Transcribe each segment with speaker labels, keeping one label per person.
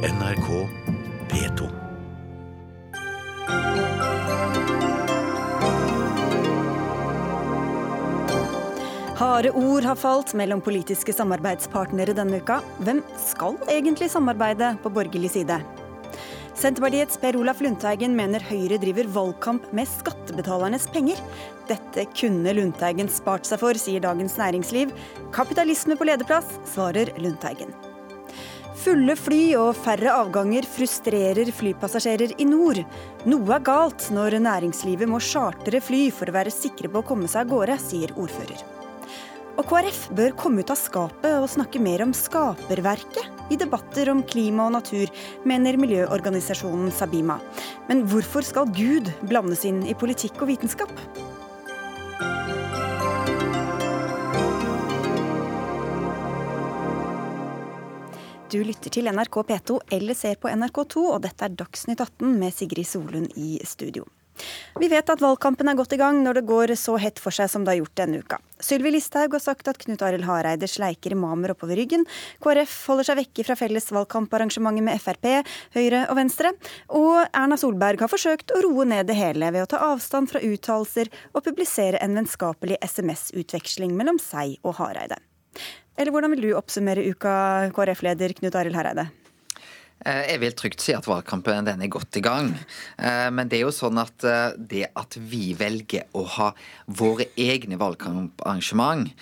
Speaker 1: NRK P2.
Speaker 2: Harde ord har falt mellom politiske samarbeidspartnere denne uka. Hvem skal egentlig samarbeide på borgerlig side? Senterpartiets Per Olaf Lundteigen mener Høyre driver valgkamp med skattebetalernes penger. Dette kunne Lundteigen spart seg for, sier Dagens Næringsliv. Kapitalisme på lederplass, svarer Lundteigen. Fulle fly og færre avganger frustrerer flypassasjerer i nord. Noe er galt når næringslivet må chartre fly for å være sikre på å komme seg av gårde, sier ordfører. Og KrF bør komme ut av skapet og snakke mer om skaperverket i debatter om klima og natur, mener miljøorganisasjonen Sabima. Men hvorfor skal Gud blandes inn i politikk og vitenskap? Du lytter til NRK P2 eller ser på NRK2, og dette er Dagsnytt 18 med Sigrid Solund i studio. Vi vet at valgkampen er godt i gang når det går så hett for seg som det har gjort denne uka. Sylvi Listhaug har sagt at Knut Arild Hareide sleiker imamer oppover ryggen. KrF holder seg vekke fra felles valgkamparrangementet med Frp, Høyre og Venstre. Og Erna Solberg har forsøkt å roe ned det hele ved å ta avstand fra uttalelser og publisere en vennskapelig SMS-utveksling mellom seg og Hareide. Eller hvordan vil du oppsummere uka, KrF-leder Knut Arild Hareide?
Speaker 3: Jeg vil trygt si at valgkampen den er godt i gang. Men det er jo sånn at det at vi velger å ha våre egne valgkamparrangement,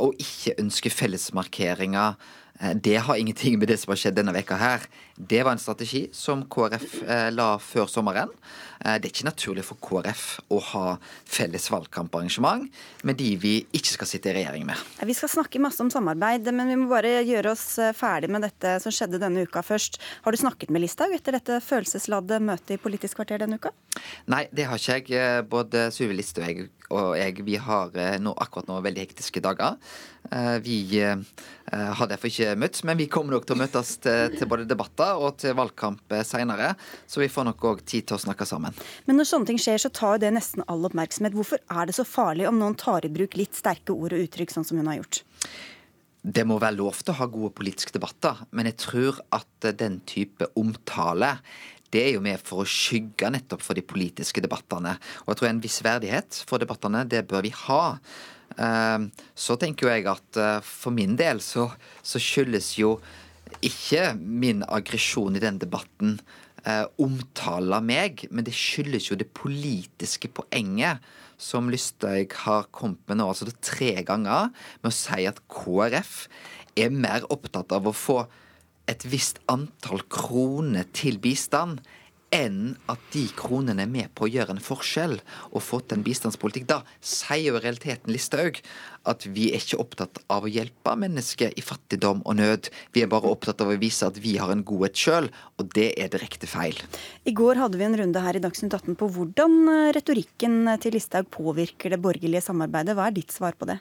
Speaker 3: og ikke ønsker fellesmarkeringer det har ingenting med det som har skjedd denne veka her. Det var en strategi som KrF la før sommeren. Det er ikke naturlig for KrF å ha felles valgkamparrangement med de vi ikke skal sitte i regjering med.
Speaker 2: Vi skal snakke masse om samarbeid, men vi må bare gjøre oss ferdig med dette som skjedde denne uka først. Har du snakket med Listhaug etter dette følelsesladde møtet i Politisk kvarter denne uka?
Speaker 3: Nei, det har ikke jeg. Både Suvi Listhaug og jeg vi har nå, akkurat nå veldig hektiske dager. Vi har derfor ikke møtt men vi kommer nok til å møtes til, til både debatter og til valgkamp seinere. Så vi får nok òg tid til å snakke sammen.
Speaker 2: Men når sånne ting skjer, så tar jo det nesten all oppmerksomhet. Hvorfor er det så farlig om noen tar i bruk litt sterke ord og uttrykk, sånn som hun har gjort?
Speaker 3: Det må være lov til å ha gode politiske debatter, men jeg tror at den type omtale det er jo med for å skygge nettopp for de politiske debattene. Og jeg tror en viss verdighet for debattene, det bør vi ha. Så tenker jo jeg at for min del så, så skyldes jo ikke min aggresjon i den debatten eh, omtale meg, men det skyldes jo det politiske poenget som Lysthaug har kommet med nå, altså det tre ganger, med å si at KrF er mer opptatt av å få et visst antall kroner til bistand enn at de kronene er med på å gjøre en forskjell og få til en bistandspolitikk. Da sier jo realiteten Listhaug at vi er ikke opptatt av å hjelpe mennesker i fattigdom og nød. Vi er bare opptatt av å vise at vi har en godhet sjøl, og det er direkte feil.
Speaker 2: I går hadde vi en runde her i Dagsnytt 18 på hvordan retorikken til Listhaug påvirker det borgerlige samarbeidet. Hva er ditt svar på det?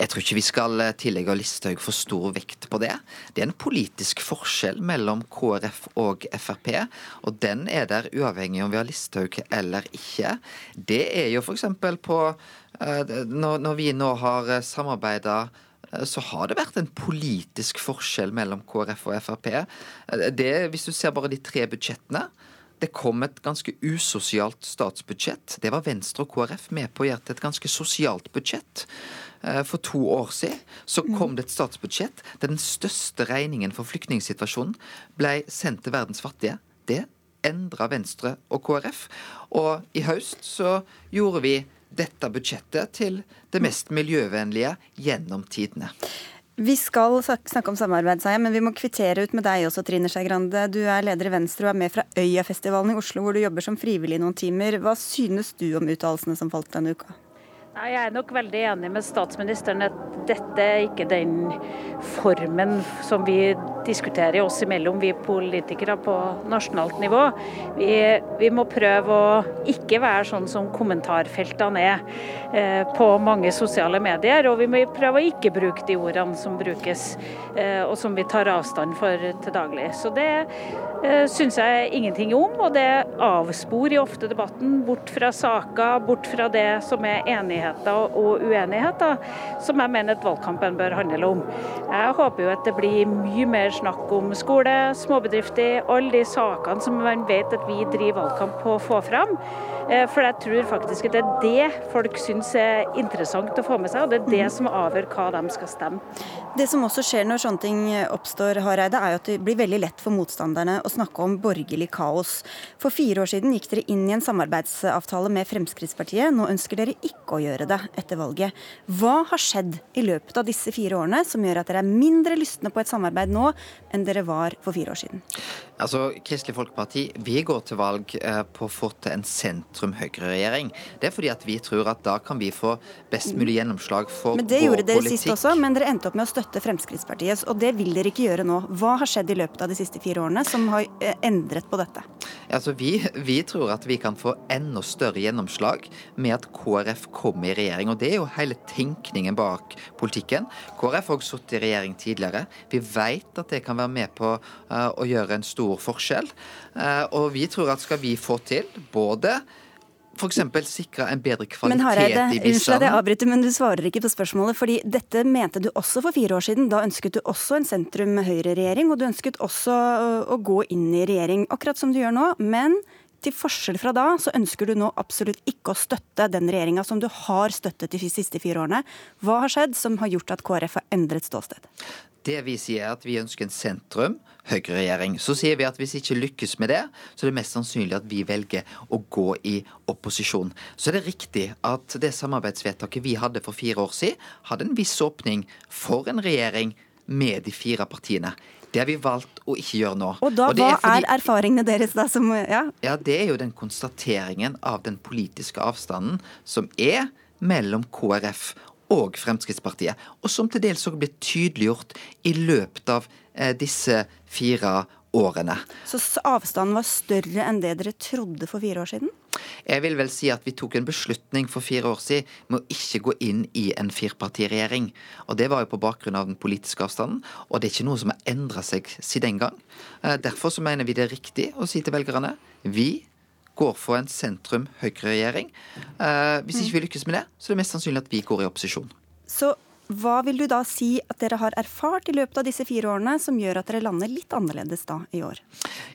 Speaker 3: Jeg tror ikke vi skal tillegge Listhaug for stor vekt på det. Det er en politisk forskjell mellom KrF og Frp, og den er der uavhengig om vi har Listhaug eller ikke. Det er jo f.eks. på når vi nå har samarbeida så har det vært en politisk forskjell mellom KrF og Frp. Det, hvis du ser bare de tre budsjettene, det kom et ganske usosialt statsbudsjett. Det var Venstre og KrF med på å gjøre til et ganske sosialt budsjett. For to år siden så kom det et statsbudsjett der den største regningen for flyktningsituasjonen ble sendt til verdens fattige. Det endra Venstre og KrF. Og i høst så gjorde vi dette budsjettet til det mest miljøvennlige gjennom tidene.
Speaker 2: Vi skal snakke om samarbeid, sa jeg, men vi må kvittere ut med deg også, Trine Skei Grande. Du er leder i Venstre og er med fra Øyafestivalen i Oslo, hvor du jobber som frivillig noen timer. Hva synes du om uttalelsene som falt denne uka?
Speaker 4: Jeg er nok veldig enig med statsministeren at dette er ikke den formen som vi diskuterer oss imellom, vi politikere på nasjonalt nivå. Vi, vi må prøve å ikke være sånn som kommentarfeltene er eh, på mange sosiale medier. Og vi må prøve å ikke bruke de ordene som brukes, eh, og som vi tar avstand for til daglig. Så det eh, syns jeg ingenting om, og det avsporer ofte debatten bort fra saker, bort fra det som er enighet enigheter og uenigheter som jeg mener at valgkampen bør handle om. Jeg håper jo at det blir mye mer snakk om skole, småbedrifter, alle de sakene som man vet at vi driver valgkamp på å få fram. Eh, for jeg tror faktisk at det er det folk syns er interessant å få med seg, og det er det som avgjør hva de skal stemme.
Speaker 2: Det som også skjer når sånne ting oppstår, Hareide, er jo at det blir veldig lett for motstanderne å snakke om borgerlig kaos. For fire år siden gikk dere inn i en samarbeidsavtale med Fremskrittspartiet. Nå ønsker dere ikke å gjøre det etter valget. Hva har skjedd i løpet av disse fire årene som gjør at dere er mindre lystne på et samarbeid nå enn dere var for fire år siden?
Speaker 3: Altså, Kristelig Folkeparti vi går til valg eh, på å få til en sentrum-høyre-regjering. Det er fordi at vi tror at da kan vi få best mulig gjennomslag for vår politikk.
Speaker 2: Men Det gjorde dere sist også, men dere endte opp med å støtte Fremskrittspartiet. Og det vil dere ikke gjøre nå. Hva har skjedd i løpet av de siste fire årene som har eh, endret på dette?
Speaker 3: Altså, vi, vi tror at vi kan få enda større gjennomslag med at KrF kommer i regjering. og Det er jo hele tenkningen bak politikken. KrF har også sittet i regjering tidligere. Vi vet at det kan være med på uh, å gjøre en stor forskjell. Uh, og vi tror at skal vi få til både f.eks. sikre en bedre kvalitet
Speaker 2: men Hareide,
Speaker 3: i bistanden.
Speaker 2: Unnskyld at jeg avbryter, men du svarer ikke på spørsmålet. fordi dette mente du også for fire år siden. Da ønsket du også en sentrum-høyre-regjering, og du ønsket også å gå inn i regjering, akkurat som du gjør nå. Men til forskjell fra da, så ønsker du nå absolutt ikke å støtte den regjeringa som du har støttet de siste fire årene. Hva har skjedd som har gjort at KrF har endret ståsted?
Speaker 3: Det vi sier er at vi ønsker en sentrum, høyreregjering. Så sier vi at hvis vi ikke lykkes med det, så er det mest sannsynlig at vi velger å gå i opposisjon. Så er det riktig at det samarbeidsvedtaket vi hadde for fire år siden, hadde en viss åpning for en regjering med de fire partiene. Det har vi valgt å ikke gjøre nå.
Speaker 2: Og da,
Speaker 3: Og
Speaker 2: Hva
Speaker 3: er fordi-
Speaker 2: er erfaringene deres da? Som, ja?
Speaker 3: Ja, det er jo den konstateringen av den politiske avstanden som er mellom KrF og Fremskrittspartiet, og som til dels òg ble tydeliggjort i løpet av eh, disse fire årene.
Speaker 2: Så avstanden var større enn det dere trodde for fire år siden?
Speaker 3: Jeg vil vel si at vi tok en beslutning for fire år siden med å ikke gå inn i en firepartiregjering. Og det var jo på bakgrunn av den politiske avstanden, og det er ikke noe som har endra seg siden den gang. Eh, Derfor så mener vi det er riktig å si til velgerne vi går for en sentrum-høyre-regjering. Eh, Hvis ikke vi lykkes med det, så er det mest sannsynlig at vi går i opposisjon.
Speaker 2: Så hva vil du da si at dere har erfart i løpet av disse fire årene som gjør at dere lander litt annerledes da i år?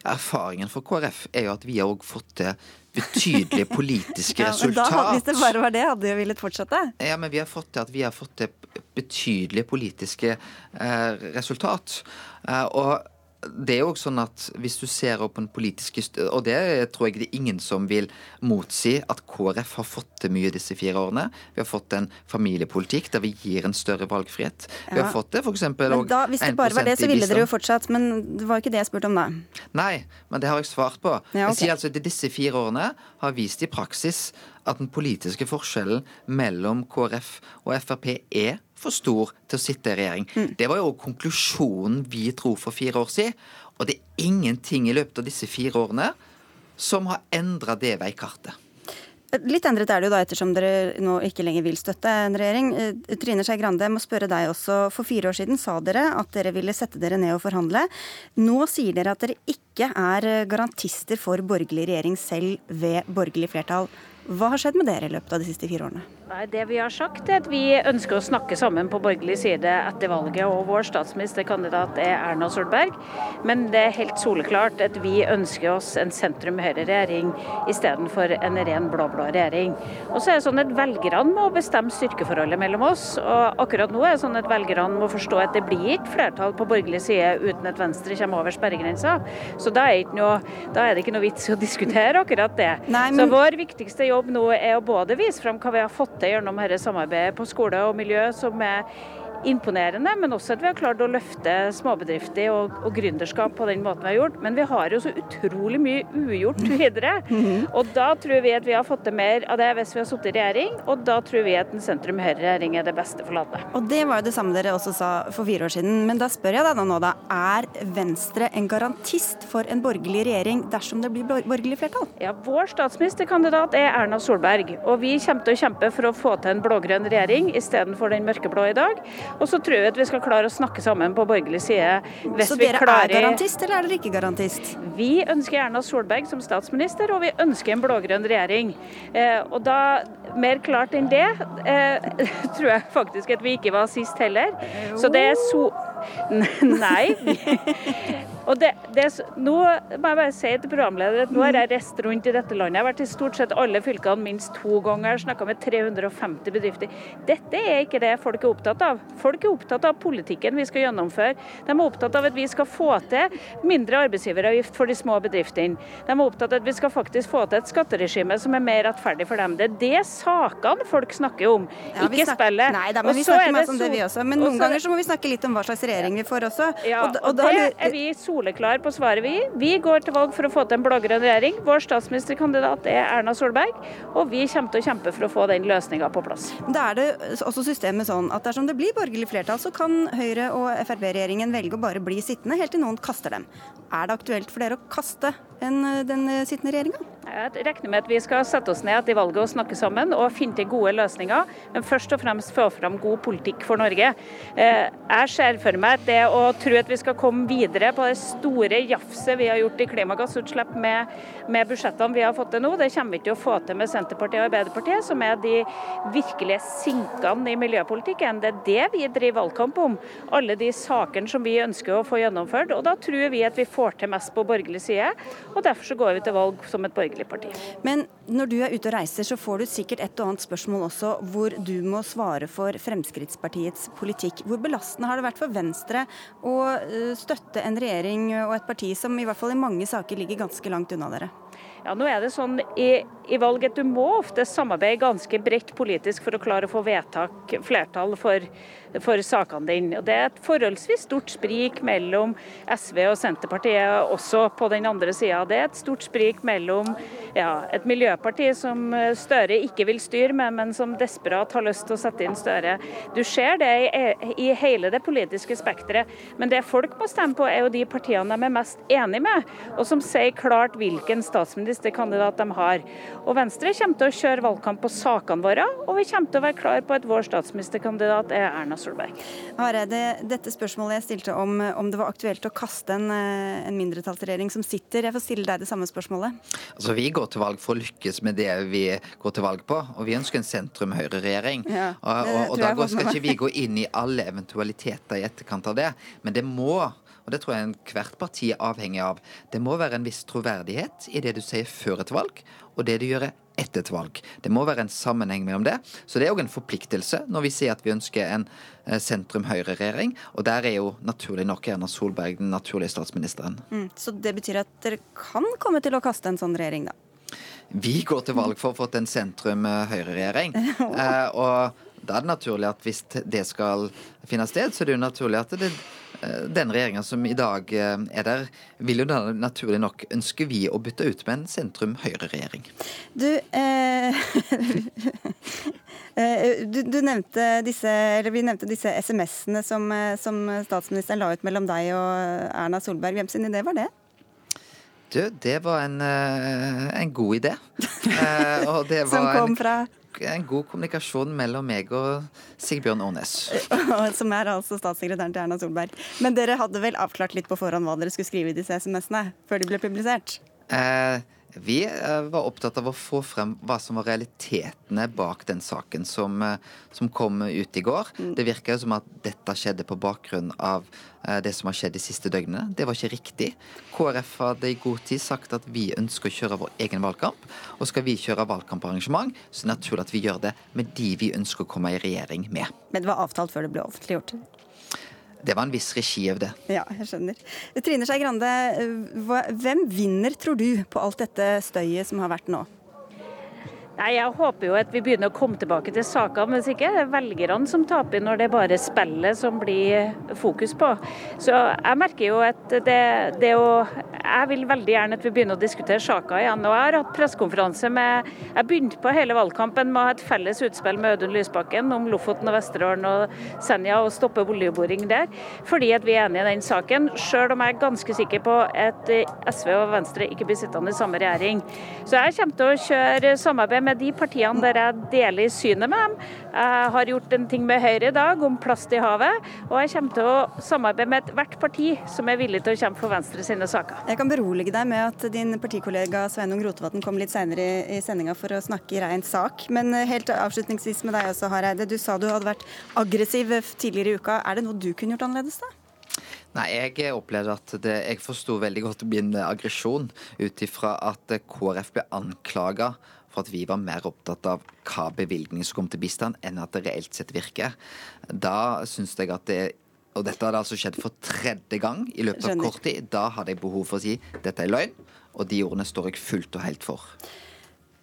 Speaker 3: Erfaringen for KrF er jo at vi har òg fått til betydelige politiske
Speaker 2: Ja, resultat. da, hvis det bare var det, hadde vi villet fortsette.
Speaker 3: Ja, men vi har fått til at vi har fått til betydelige politiske eh, resultat. Eh, og det er jo også sånn at hvis du ser på den politiske Og det tror jeg det er ingen som vil motsi at KrF har fått til mye disse fire årene. Vi har fått en familiepolitikk der vi gir en større valgfrihet. Vi har fått det f.eks.
Speaker 2: Hvis det bare var det, så ville dere jo fortsatt. Men det var ikke det jeg spurte om da.
Speaker 3: Nei, men det har jeg svart på.
Speaker 2: Ja, okay.
Speaker 3: Jeg sier altså at Disse fire årene har vist i praksis at den politiske forskjellen mellom KrF og Frp er for stor til å sitte i regjering.
Speaker 2: Mm.
Speaker 3: Det var jo konklusjonen vi dro for fire år siden. Og det er ingenting i løpet av disse fire årene som har endra det veikartet.
Speaker 2: Litt endret er det jo da, ettersom dere nå ikke lenger vil støtte en regjering. Eh, Trine Skei Grande, jeg må spørre deg også. For fire år siden sa dere at dere ville sette dere ned og forhandle. Nå sier dere at dere ikke er eh, garantister for borgerlig regjering selv ved borgerlig flertall. Hva har skjedd med dere i løpet av de siste fire årene?
Speaker 4: Nei, Det vi har sagt er at vi ønsker å snakke sammen på borgerlig side etter valget, og vår statsministerkandidat er Erna Solberg. Men det er helt soleklart at vi ønsker oss en sentrum-høyre-regjering istedenfor en ren blå-blå regjering. Og så er det sånn at Velgerne må bestemme styrkeforholdet mellom oss. og Akkurat nå er det sånn at velgerne må forstå at det blir ikke flertall på borgerlig side uten at Venstre kommer over sperregrensa. Så da er, noe, da er det ikke noe vits å diskutere akkurat det.
Speaker 2: Nei,
Speaker 4: Så vår viktigste jobb nå er å både vise frem hva vi har fått til gjennom dette samarbeidet på skole og miljø, som er imponerende, men også at vi har klart å løfte småbedrifter og, og gründerskap på den måten vi har gjort. Men vi har jo så utrolig mye ugjort videre. Og da tror vi at vi har fått til mer av det hvis vi har sittet i regjering, og da tror vi at en sentrum-høyre-regjering er det beste for landet.
Speaker 2: Og det var jo det samme dere også sa for fire år siden. Men da spør jeg deg nå, da. Er Venstre en garantist for en borgerlig regjering dersom det blir borgerlig flertall?
Speaker 4: Ja, Vår statsministerkandidat er Erna Solberg, og vi kommer til å kjempe for å få til en blå-grønn regjering istedenfor den mørkeblå i dag. Og så tror jeg at vi skal klare å snakke sammen på borgerlig side hvis
Speaker 2: Så
Speaker 4: vi
Speaker 2: dere
Speaker 4: klarer
Speaker 2: er garantist, eller er dere ikke garantist?
Speaker 4: Vi ønsker Erna Solberg som statsminister, og vi ønsker en blå-grønn regjering. Eh, og da mer klart enn det eh, tror jeg faktisk at vi ikke var sist heller. Så det er so... Nei. Og det, det, nå må jeg bare si til programleder at nå har jeg reist rundt i dette landet. Jeg har vært i stort sett alle fylkene minst to ganger. Snakka med 350 bedrifter. Dette er ikke det folk er opptatt av. Folk er opptatt av politikken vi skal gjennomføre. De er opptatt av at vi skal få til mindre arbeidsgiveravgift for de små bedriftene. De er opptatt av at vi skal faktisk få til et skatteregime som er mer rettferdig for dem. Det er det sakene folk snakker om,
Speaker 2: ja,
Speaker 4: ikke
Speaker 2: snakker,
Speaker 4: spillet.
Speaker 2: Nei, da må vi snakker masse om det vi også. Men noen også, ganger så må vi snakke litt om hva slags regjering vi får også.
Speaker 4: Ja, og, og, og det er vi soleklar på svaret, vi. Vi går til valg for å få til en blå-grønn regjering. Vår statsministerkandidat er Erna Solberg, og vi kommer til å kjempe for å få den løsninga på plass.
Speaker 2: Da er det også systemet sånn at dersom det blir borgerlig flertall, så kan Høyre- og Frp-regjeringen velge å bare bli sittende helt til noen kaster dem. Er det aktuelt for dere å kaste en, den sittende regjeringa?
Speaker 4: Jeg regner med at vi skal sette oss ned etter valget og snakke sammen og finne til gode løsninger, men først og fremst få fram god politikk for Norge. Eh, jeg ser for meg at det å tro at vi skal komme videre på det store jafset vi har gjort i klimagassutslipp med, med budsjettene vi har fått til nå, det kommer vi ikke til å få til med Senterpartiet og Arbeiderpartiet, som er de virkelige sinkene i miljøpolitikken. Det er det vi driver valgkamp om. Alle de sakene som vi ønsker å få gjennomført. Og da tror vi at vi får til mest på borgerlig side, og derfor så går vi til valg som et borgerlig parti.
Speaker 2: Men når du er ute og reiser, så får du sikkert et og annet spørsmål også hvor du må svare for Fremskrittspartiets politikk. Hvor belastende har det vært for Venstre å eh, støtte en regjering og et parti som i hvert fall i mange saker ligger ganske langt unna dere?
Speaker 4: Ja, nå er det sånn i, i valget Du må ofte samarbeide ganske bredt politisk for å klare å få vedtak, flertall for, for sakene dine. Og Det er et forholdsvis stort sprik mellom SV og Senterpartiet også på den andre sida. Det er et stort sprik mellom ja, et miljøparti som Støre ikke vil styre med, men som desperat har lyst til å sette inn Støre. Du ser det i, i hele det politiske spekteret. Men det folk må stemme på, er jo de partiene de er mest enig med, og som sier klart hvilken statsministerkandidat de har. Og Venstre kommer til å kjøre valgkamp på sakene våre, og vi kommer til å være klar på at vår statsministerkandidat er Erna Solberg.
Speaker 2: Hareide, dette spørsmålet jeg stilte om om det var aktuelt å kaste en, en mindretallsregjering som sitter, jeg får stille deg det samme spørsmålet.
Speaker 3: Altså, Vi går til valg for å lykkes med det vi går til valg på, og vi ønsker en sentrum-høyre-regjering.
Speaker 2: Ja,
Speaker 3: og, og, og da skal ikke vi gå inn i alle eventualiteter i etterkant av det, men det må og det tror jeg hvert parti er avhengig av. Det må være en viss troverdighet i det du sier før et valg, og det du gjør etter et valg. Det må være en sammenheng mellom det. Så det er òg en forpliktelse når vi sier at vi ønsker en sentrum-høyre-regjering. Og der er jo naturlig nok Erna Solberg den naturlige statsministeren.
Speaker 2: Mm, så det betyr at dere kan komme til å kaste en sånn regjering, da?
Speaker 3: Vi går til valg for å få en sentrum-høyre-regjering. eh, og da er det naturlig at hvis det skal finne sted, så er det jo naturlig at det, den regjeringa som i dag er der, vil jo da naturlig nok ønske vi å bytte ut med en sentrum-høyre-regjering.
Speaker 2: Du, eh, du, du, nevnte disse, eller vi nevnte disse SMS-ene som, som, statsministeren la ut mellom deg og Erna Solberg. Hvem sin idé var det?
Speaker 3: Du, det var en, en god idé.
Speaker 2: som kom fra?
Speaker 3: en god kommunikasjon mellom meg og Sigbjørn Aanes.
Speaker 2: Som er altså statssekretæren til Erna Solberg. Men dere hadde vel avklart litt på forhånd hva dere skulle skrive i disse SMS-ene før de ble publisert?
Speaker 3: Eh, vi var opptatt av å få frem hva som var realitetene bak den saken som, som kom ut i går. Mm. Det virker jo som at dette skjedde på bakgrunn av det som har skjedd de siste døgnene. Det var ikke riktig. KrF hadde i god tid sagt at vi ønsker å kjøre vår egen valgkamp. Og skal vi kjøre valgkamparrangement, så er det naturlig at vi gjør det med de vi ønsker å komme i regjering med.
Speaker 2: Men det var avtalt før det ble offentliggjort?
Speaker 3: Det var en viss regi av det.
Speaker 2: Ja, jeg skjønner. Trine Skei Grande, hvem vinner, tror du, på alt dette støyet som har vært nå?
Speaker 4: Nei, Jeg håper jo at vi begynner å komme tilbake til sakene, men ikke det er velgerne som taper når det er bare spillet som blir fokus på. Så jeg merker jo at det, det å Jeg vil veldig gjerne at vi begynner å diskutere saker igjen. Og jeg har hatt pressekonferanse med Jeg begynte på hele valgkampen med å ha et felles utspill med Audun Lysbakken om Lofoten og Vesterålen og Senja og stoppe oljeboring der, fordi at vi er enige i den saken. Selv om jeg er ganske sikker på at SV og Venstre ikke blir sittende i samme regjering. Så jeg kommer til å kjøre samarbeid med de partiene der jeg deler synet med dem. Jeg har gjort en ting med Høyre i dag om plast i havet, og jeg kommer til å samarbeide med hvert parti som er villig til å kjempe for Venstre sine saker.
Speaker 2: Jeg kan berolige deg med at din partikollega Sveinung Rotevatn kom litt senere i, sendinga for å snakke i rein sak. Men eh, helt avslutningsvis med deg også, Hareide. Du sa du hadde vært aggressiv tidligere i uka. Er det noe du kunne gjort annerledes, da?
Speaker 3: Nei, jeg opplevde at det, jeg forsto veldig godt min aggresjon ut ifra at KrF ble anklaga for at vi var mer opptatt av hva bevilgning som kom til bistand, enn at det reelt sett virker. Da syns jeg at det og dette hadde altså skjedd for tredje gang i løpet av
Speaker 2: Skjønner.
Speaker 3: kort tid. Da hadde jeg behov for å si dette er løgn, og de ordene står jeg fullt og helt for.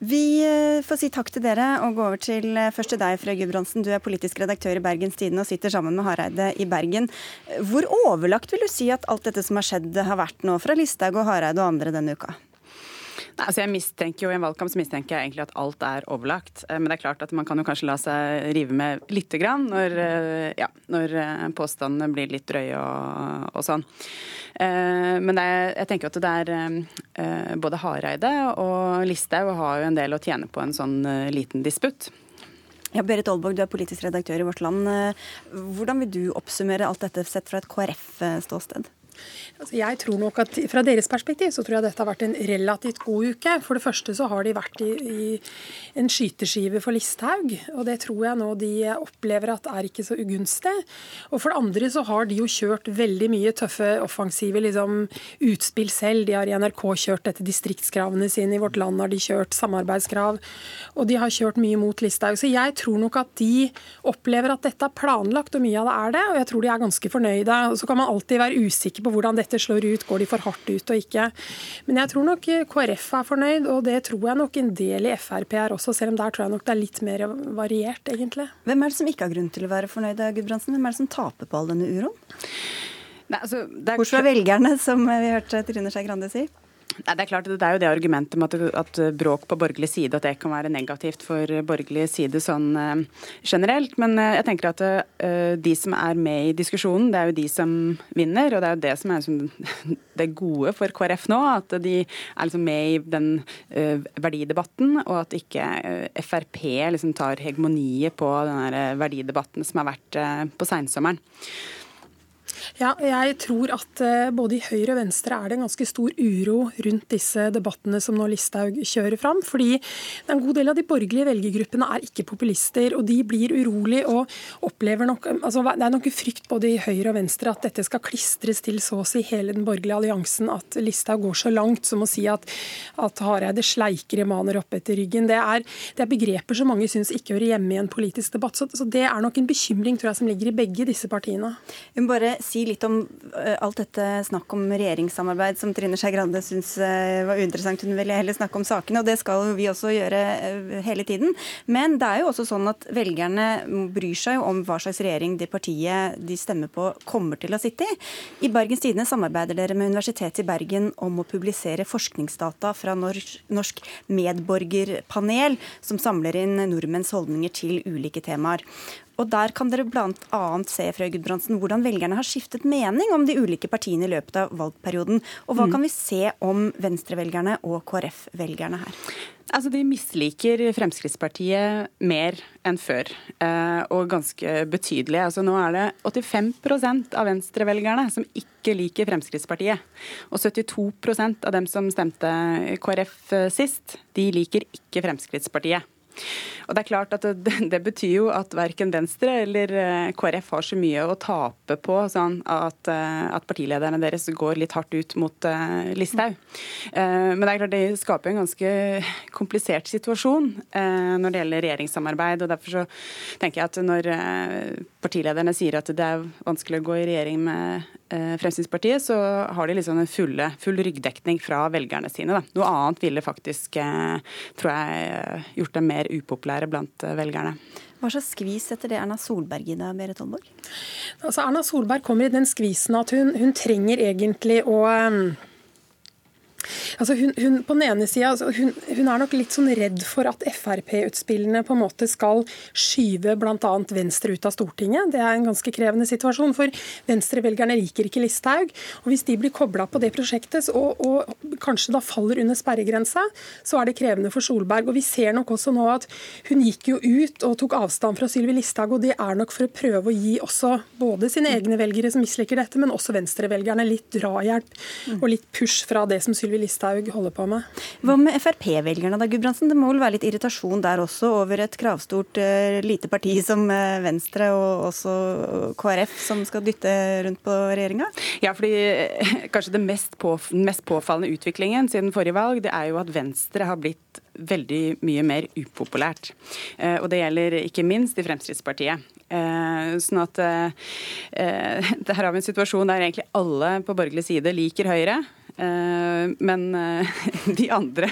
Speaker 2: Vi eh, får si takk til dere og gå over til eh, først til deg, Frøy Gudbrandsen. Du er politisk redaktør i Bergens Tidende og sitter sammen med Hareide i Bergen. Hvor overlagt vil du si at alt dette som har skjedd har vært nå fra Listhaug og Hareide og andre denne uka?
Speaker 5: Nei, altså jeg mistenker jo I en valgkamp så mistenker jeg egentlig at alt er overlagt. Eh, Men det er klart at man kan jo kanskje la seg rive med lite grann når, eh, ja, når eh, påstandene blir litt drøye og, og sånn. Men er- jeg tenker at det er både Hareide og Listhaug har jo en del å tjene på en sånn liten disputt.
Speaker 2: Ja, Berit Aalborg, du er politisk redaktør i Vårt Land. Hvordan vil du oppsummere alt dette sett fra et KrF-ståsted?
Speaker 6: Altså, jeg tror nok at Fra deres perspektiv så tror jeg dette har vært en relativt god uke. For det første så har de vært i, i en skyteskive for Listhaug, og det tror jeg nå de opplever at er ikke så ugunstig. Og for det andre så har de jo kjørt veldig mye tøffe offensive liksom, utspill selv. De har i NRK kjørt dette distriktskravene sine, i Vårt Land har de kjørt samarbeidskrav, og de har kjørt mye mot Listhaug. Så jeg tror nok at de opplever at dette er planlagt, og mye av det er det, og jeg tror de er ganske fornøyde. Og så kan man alltid være usikker på hvordan dette slår ut, går de for hardt ut og ikke. Men jeg tror nok KrF er fornøyd, og det tror jeg nok en del i Frp er også, selv om der tror jeg nok det er litt mer variert, egentlig.
Speaker 2: Hvem er det som ikke har grunn til å være fornøyd, Gudbrandsen? Hvem er det som taper på all denne uroen?
Speaker 5: Nei, altså, det er
Speaker 2: Bortsett fra velgerne, som vi hørte Trine Skei Grande si.
Speaker 5: Nei, det er klart, det er jo det argumentet med at, at bråk på borgerlig side at det kan være negativt for borgerlig side sånn uh, generelt. Men uh, jeg tenker at uh, de som er med i diskusjonen, det er jo de som vinner. Og det er jo det som er liksom, det gode for KrF nå. At de er liksom med i den eh, verdidebatten, og at ikke eh, Frp liksom tar hegemoniet på den eh, verdidebatten som har vært eh, på seinsommeren.
Speaker 6: Ja, jeg tror at eh, både i Høyre og Venstre er det en ganske stor uro rundt disse debattene som nå Listhaug kjører fram. Fordi en god del av de borgerlige velgergruppene er ikke populister, og de blir urolig og opplever nok altså Det er nok frykt både i Høyre og Venstre at dette skal klistres til så å si hele den borgerlige alliansen. At Listhaug går så langt som å si at, at Hareide sleiker Emaner opp etter ryggen. Det er, det er begreper som mange syns ikke hører hjemme i en politisk debatt. Så, så det er nok en bekymring tror jeg, som ligger i begge disse partiene.
Speaker 2: Hun bare si litt om eh, alt dette snakk om regjeringssamarbeid som Trine Skei Grande syns eh, var uinteressant. Hun ville heller snakke om sakene, og det skal vi også gjøre eh, hele tiden. Men det er jo også sånn at velgerne bryr seg jo om hva slags regjering det partiet de stemmer på, kommer til å sitte i. I Bergens Tidende samarbeider dere med Universitetet i Bergen om å publisere forskningsdata fra Norsk, medborgerpanel, som samler inn nordmenns holdninger til ulike temaer. Og Der kan dere bl.a. se Frøy Gudbrandsen, hvordan velgerne har skiftet mening om de ulike partiene i løpet av valgperioden. Og Hva kan vi se om venstrevelgerne og KrF-velgerne her?
Speaker 5: Altså, De misliker Fremskrittspartiet mer enn før, eh, og ganske betydelig. Altså, nå er det 85% av venstrevelgerne som ikke liker Fremskrittspartiet. Og 72% av dem som stemte KrF sist, de liker ikke Fremskrittspartiet. Og Det er klart at det, det betyr jo at verken Venstre eller eh, KrF har så mye å tape på sånn at, eh, at partilederne deres går litt hardt ut mot uh, Listhaug. Uh, men det er klart det skaper en ganske komplisert situasjon uh, når det gjelder regjeringssamarbeid. og Derfor så tenker jeg at når partilederne sier at det er vanskelig å gå i regjering med Fremskrittspartiet, så har de liksom en fulle, full ryggdekning fra velgerne sine. Da. Noe annet ville faktisk, tror jeg, gjort dem mer upopulære blant velgerne.
Speaker 2: Hva slags skvis setter det Erna Solberg i deg, Berit Holmborg?
Speaker 6: Altså, Erna Solberg kommer i den skvisen at hun, hun trenger egentlig å um, Altså hun, hun, på den ene siden, altså hun, hun, er nok litt sånn redd for at Frp-utspillene på en måte skal skyve bl.a. Venstre ut av Stortinget. Det er en ganske krevende situasjon, for Venstre-velgerne liker ikke Listhaug. Og Hvis de blir kobla på det prosjektet og, og, kanskje da faller under sperregrensa, så er det krevende for Solberg. Og Vi ser nok også nå at hun gikk jo ut og tok avstand fra Sylvi Listhaug, og det er nok for å prøve å gi også både sine egne velgere som misliker dette, men også Venstre-velgerne litt drahjelp og litt push fra det som Sylvi Sylvi Listhaug holder på med.
Speaker 2: Hva med Frp-velgerne da, Gudbrandsen? Det må vel være litt irritasjon der også over et kravstort uh, lite parti som uh, Venstre og også KrF som skal dytte rundt på regjeringa?
Speaker 5: Ja, fordi uh, kanskje det mest, på, mest påfallende utviklingen siden forrige valg, det er jo at Venstre har blitt veldig mye mer upopulært. Og det gjelder ikke minst i Fremskrittspartiet. Sånn at her har vi en situasjon der egentlig alle på borgerlig side liker Høyre. Eh, men eh, de andre,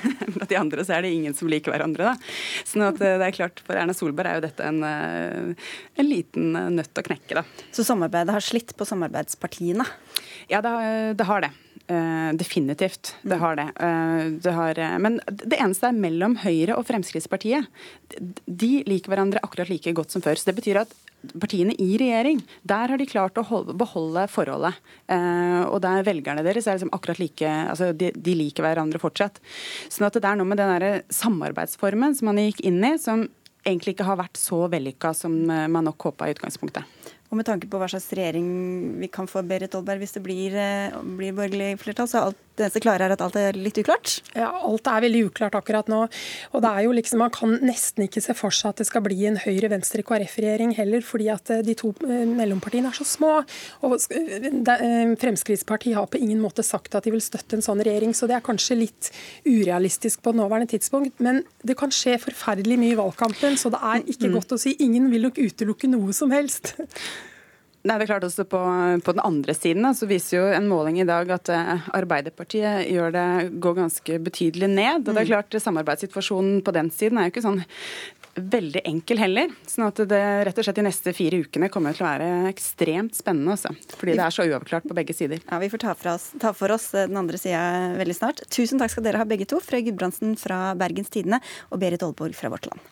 Speaker 5: de andre så er det ingen som liker hverandre. Da. Sånn at eh, det er klart For Erna Solberg er jo dette en, en liten nøtt å knekke. Da.
Speaker 2: Så samarbeidet har slitt på samarbeidspartiene?
Speaker 5: Ja, det, det har det. Uh, definitivt. Det har det. Uh, det har, uh, men det eneste er mellom Høyre og Fremskrittspartiet. De liker hverandre akkurat like godt som før. Så det betyr at partiene i regjering, der har de klart å holde, beholde forholdet. Eh, og der velgerne deres er liksom akkurat like altså de, de, liker hverandre fortsatt. Sånn at det er noe med den der samarbeidsformen som man gikk inn i, som egentlig ikke har vært så vellykka som eh, man nok håpa i utgangspunktet.
Speaker 2: Og med tanke på hva slags regjering vi kan få, Berit Olberg, hvis det blir, eh, blir borgerlig flertall, så alt, det eneste klare er at alt er litt uklart?
Speaker 6: Ja, alt er veldig uklart akkurat nå. Og det er jo liksom, Man kan nesten ikke se for seg at det skal bli en Høyre-Venstre-KrF-regjering heller, fordi at eh, de to eh, mellompartiene er så små. Og Fremskrittspartiet har på ingen måte sagt at de vil støtte en sånn regjering, så det er kanskje litt urealistisk på nåværende tidspunkt. Men det kan skje forferdelig mye i valgkampen, så det er ikke mm. godt å si. Ingen vil nok utelukke noe som helst.
Speaker 5: Nei, det er klart også på, på den andre siden så viser jo en måling i dag at uh, Arbeiderpartiet gjør det, går ganske betydelig ned. og det er mm. klart Samarbeidssituasjonen på den siden er jo ikke sånn veldig enkel heller. sånn at det rett og slett de neste fire ukene kommer til å være ekstremt spennende. Også, fordi det er så uavklart på begge sider.
Speaker 2: Ja, Vi får ta for, oss, ta for oss den andre sida veldig snart. Tusen takk skal dere ha begge to. Frøy Gudbrandsen fra Bergens Tidende og Berit Aalborg fra Vårt Land.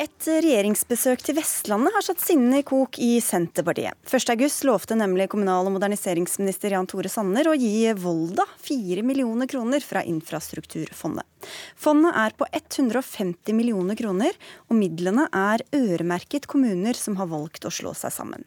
Speaker 2: Et regjeringsbesøk til Vestlandet har satt sinnene i kok i Senterpartiet. 1.8 lovte nemlig kommunal- og moderniseringsminister Jan Tore Sanner å gi Volda 4 millioner kroner fra Infrastrukturfondet. Fondet er på 150 millioner kroner, og midlene er øremerket kommuner som har valgt å slå seg sammen.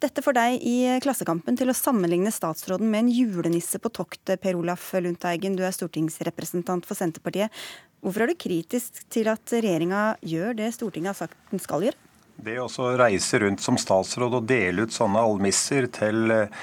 Speaker 2: Dette får deg i Klassekampen til å sammenligne statsråden med en julenisse på toktet, Per Olaf Lundteigen, du er stortingsrepresentant for Senterpartiet. Hvorfor er du kritisk til at regjeringa gjør det Stortinget har sagt den skal gjøre?
Speaker 7: Det å reise rundt som statsråd og dele ut sånne almisser til eh,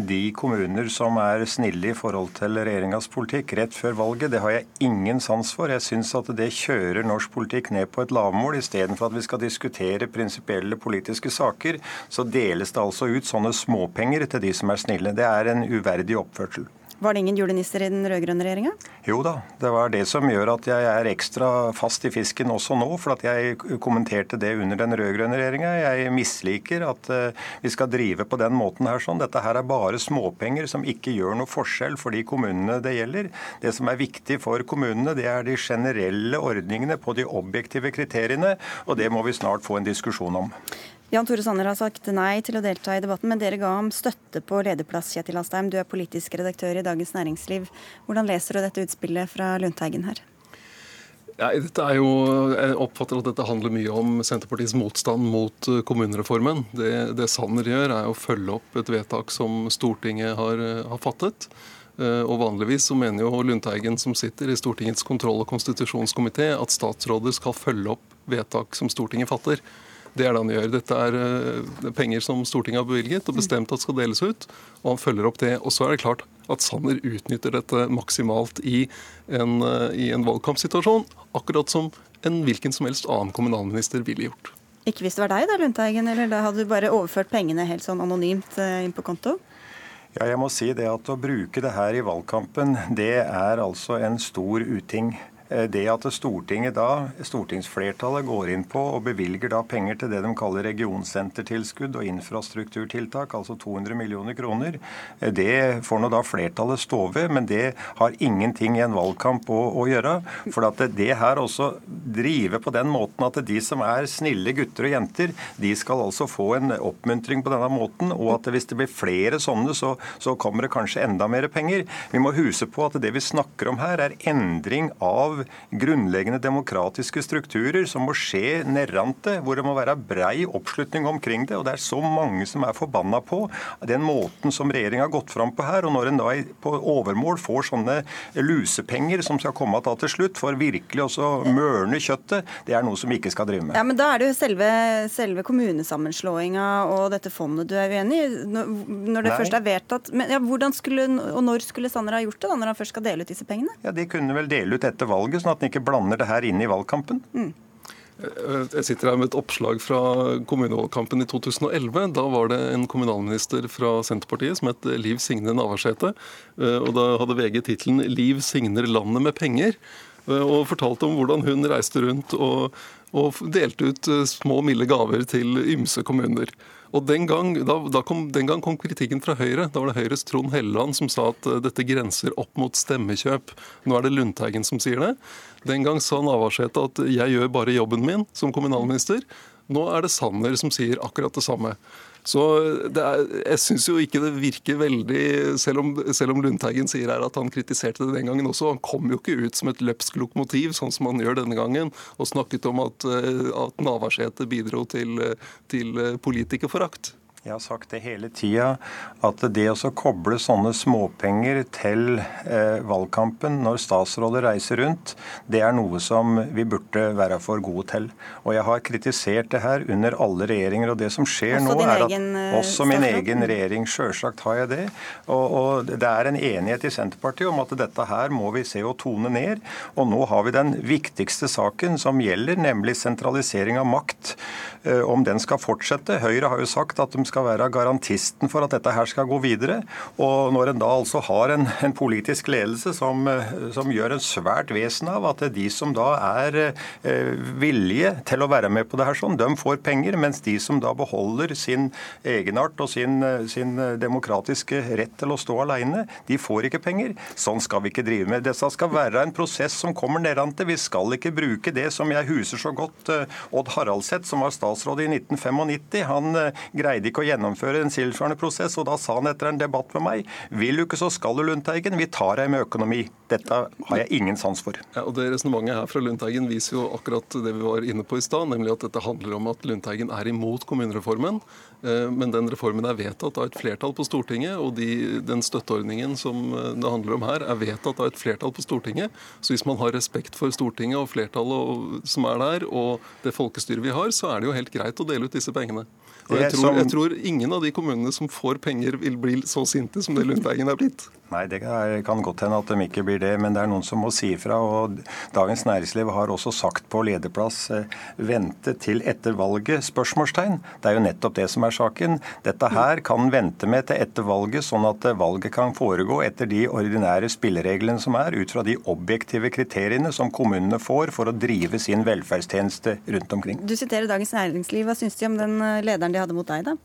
Speaker 7: de kommuner som er snille i forhold til regjeringas politikk rett før valget, det har jeg ingen sans for. Jeg syns at det kjører norsk politikk ned på et lavmål. Istedenfor at vi skal diskutere prinsipielle politiske saker, så deles det altså ut sånne småpenger til de som er snille. Det er en uverdig oppførsel.
Speaker 2: Var det ingen julenisser i den rød-grønne regjeringa?
Speaker 7: Jo da, det var det som gjør at jeg er ekstra fast i fisken også nå. For at jeg kommenterte det under den rød-grønne regjeringa. Jeg misliker at eh, vi skal drive på den måten her sånn. Dette her er bare småpenger som ikke gjør noe forskjell for de kommunene det gjelder. Det som er viktig for kommunene, det er de generelle ordningene på de objektive kriteriene. Og det må vi snart få en diskusjon om.
Speaker 2: Jan Tore Sanner har sagt nei til å delta i debatten, men dere ga ham støtte på lederplass, Kjetil Astheim. Du er politisk redaktør i Dagens Næringsliv. Hvordan leser du dette utspillet fra Lundteigen her?
Speaker 8: Ja, dette er jo, jeg oppfatter at dette handler mye om Senterpartiets motstand mot eh, kommunereformen. Det, det Sanner gjør, er å følge opp et vedtak som Stortinget har, eh, har fattet. Eh, og Vanligvis så mener jo Lundteigen, som sitter i Stortingets kontroll- og konstitusjonskomité, at statsråder skal følge opp vedtak som Stortinget fatter. Det er det han gjør. Dette er uh, penger som Stortinget har bevilget og bestemt at skal deles ut, og han følger opp det. Og så er det klart at Sanner utnytter dette maksimalt i en, uh, i en valgkampsituasjon, akkurat som en hvilken som helst annen kommunalminister ville gjort.
Speaker 2: Ikke hvis det var deg da, Lundteigen, eller da hadde du bare overført pengene helt sånn anonymt uh, inn på konto?
Speaker 7: Ja, jeg må si det at Å bruke det her i valgkampen, det er altså en stor uting. Eh, det at Stortinget da, stortingsflertallet går inn på og bevilger da penger til det de kaller regionsentertilskudd og infrastrukturtiltak, altså 200 millioner kroner, eh, det får nå da flertallet stå ved, men det har ingenting i en valgkamp å, å gjøre. For at det her også driver på den måten at de som er snille gutter og jenter, de skal altså få en oppmuntring på denne måten, og at hvis det blir flere sånne, så, så kommer det kanskje enda mer penger. Vi må huske på at det vi snakker om her, er endring av grunnleggende demokratiske strukturer som må skje nedrante, hvor det må være brei oppslutning omkring det. og Det er så mange som er forbanna på den måten som regjeringa har gått fram på her. og Når en da på overmål får sånne lusepenger som skal komme til til slutt, for virkelig også mørne kjøttet, det er noe som vi ikke skal drive med.
Speaker 2: Ja, men Da er det jo selve, selve kommunesammenslåinga og dette fondet du er uenig i, når det Nei. først er vedtatt. Men ja, hvordan skulle, og Når skulle Sanner ha gjort det, da, når han først skal dele ut disse pengene?
Speaker 7: Ja, De kunne vel dele ut etter valget valget, sånn at en ikke blander det her inn i valgkampen? Mm.
Speaker 8: Jeg sitter her med et oppslag fra kommunevalgkampen i 2011. Da var det en kommunalminister fra Senterpartiet som het Liv Signe Navarsete. Eh, og Da hadde VG tittelen 'Liv signer landet med penger'. Eh, og fortalte om hvordan hun reiste rundt og, og delte ut eh, små, milde gaver til ymse kommuner. Og den gang, da, da kom, den gang, kom, kritikken fra Høyre. Da var det Høyres Trond Helleland som sa at uh, dette grenser opp mot stemmekjøp. Nå er det Lundteigen som sier det. Den gang sa Navarsete at jeg gjør bare jobben min som kommunalminister. Nå er det Sanner som sier akkurat det samme. Så er, jeg syns jo ikke det virker veldig selv om, selv om, Lundteigen sier her at han kritiserte det den gangen også. Han kom jo ikke ut som et løpsk lokomotiv, sånn som han gjør denne gangen, og snakket om at, eh, at Navarsete bidro til, til politikerforakt.
Speaker 7: Jeg har sagt det hele tida, at det å koble sånne småpenger til eh, valgkampen når statsråder reiser rundt, det er noe som vi burde være for gode til. Og jeg har kritisert det her under alle regjeringer. Og det som skjer
Speaker 2: også
Speaker 7: nå, er at
Speaker 2: egen,
Speaker 7: eh, også min egen regjering, sjølsagt har jeg det. Og, og det er en enighet i Senterpartiet om at dette her må vi se å tone ned. Og nå har vi den viktigste saken som gjelder, nemlig sentralisering av makt. Eh, om den skal fortsette. Høyre har jo sagt at de skal være garantisten for at dette her skal gå videre. Og når en da altså har en, en politisk ledelse som, eh, som, gjør en svært vesen av at de som da er eh, villige til å være med på det her sånn, de får penger, mens de som da beholder sin egenart og sin, sin demokratiske rett til å stå alene, de får ikke penger. Sånn skal vi ikke drive med. Dette skal være en prosess som kommer nedantil. Vi skal ikke bruke det som jeg huser så godt, Odd Haraldseth, som var statsråd i 1995. Han eh, greide ikke å gjennomføre en tilsvarende prosess, og da sa han etter en debatt med meg vil du ikke, så skal du, Lundteigen. Vi tar deg med økonomi. Dette har jeg ingen sans for.
Speaker 8: Ja, og det Resonnementet her fra Lundteigen viser jo akkurat det vi var inne på i stad, nemlig at dette handler om at Lundteigen er imot kommunereformen. Eh, men den reformen er vedtatt av et flertall på Stortinget, og de, den støtteordningen som eh, det handler om her, er vedtatt av et flertall på Stortinget. Så hvis man har respekt for Stortinget og flertallet som er der, og det folkestyret vi har, så er det jo helt greit å dele ut disse pengene. Og jeg tror, jeg tror, ingen av de kommunene som får penger, vil bli så sinte som det Lundteigen er blitt.
Speaker 7: Nei, det kan godt hende at de ikke blir det, men det er noen som må si ifra. Og Dagens Næringsliv har også sagt på lederplass eh, vente til etter valget? spørsmålstegn. Det er jo nettopp det som er saken. Dette her kan vente med til etter valget, sånn at valget kan foregå etter de ordinære spillereglene som er, ut fra de objektive kriteriene som kommunene får for å drive sin velferdstjeneste rundt omkring.
Speaker 2: Du siterer Dagens Næringsliv. Hva syns de om den eh, lederen de hadde mot deg, da?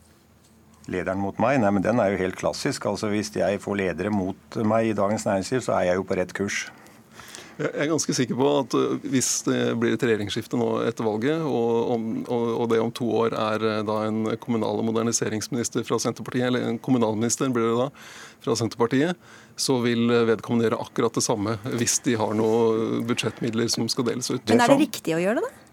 Speaker 7: Lederen mot meg? Nei, men den er jo helt klassisk. Altså Hvis jeg får ledere mot meg i Dagens Næringsliv, så er jeg jo på rett kurs.
Speaker 8: Jeg er ganske sikker på at uh, hvis det blir et regjeringsskifte nå etter valget, og, om, og det om to år er uh, da en kommunal- og moderniseringsminister fra Senterpartiet, eller en kommunalminister blir det da, fra Senterpartiet, så vil vedkommende gjøre akkurat det samme hvis de har noen budsjettmidler som skal deles ut.
Speaker 2: Men er det riktig å gjøre det, da?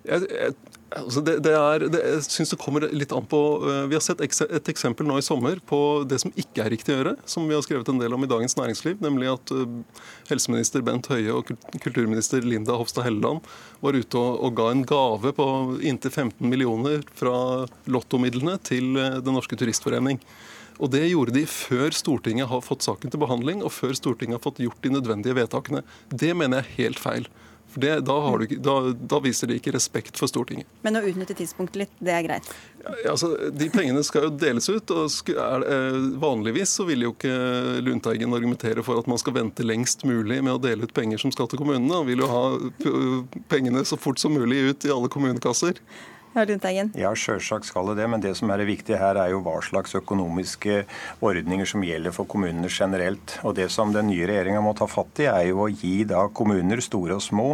Speaker 8: Jeg, jeg, Altså det, det, er, det, jeg synes det kommer litt an på uh, Vi har sett et eksempel nå i sommer på det som ikke er riktig å gjøre, som vi har skrevet en del om i Dagens Næringsliv, nemlig at uh, helseminister Bent Høie og kulturminister Linda Hofstad Helleland var ute og, og, ga en gave på inntil 15 millioner fra lottomidlene til uh, Den norske turistforening. Og Det gjorde de før Stortinget har fått saken til behandling, og før Stortinget har fått gjort de nødvendige vedtakene. Det mener jeg er helt feil. For det, da, du, da, da, viser de ikke respekt for Stortinget.
Speaker 2: Men å utnytte tidspunktet litt, det er greit?
Speaker 8: Ja, altså, de pengene skal jo deles ut. og er, eh, Vanligvis så vil jo ikke Lundteigen argumentere for at man skal vente lengst mulig med å dele ut penger som skal til kommunene. Han vil jo ha pengene så fort som mulig ut i alle kommunekasser.
Speaker 7: Ja, sjølsagt skal det det, men det som er det viktige her, er jo hva slags økonomiske ordninger som gjelder for kommunene generelt. Og Det som den nye regjeringa må ta fatt i, er jo å gi da kommuner, store og små,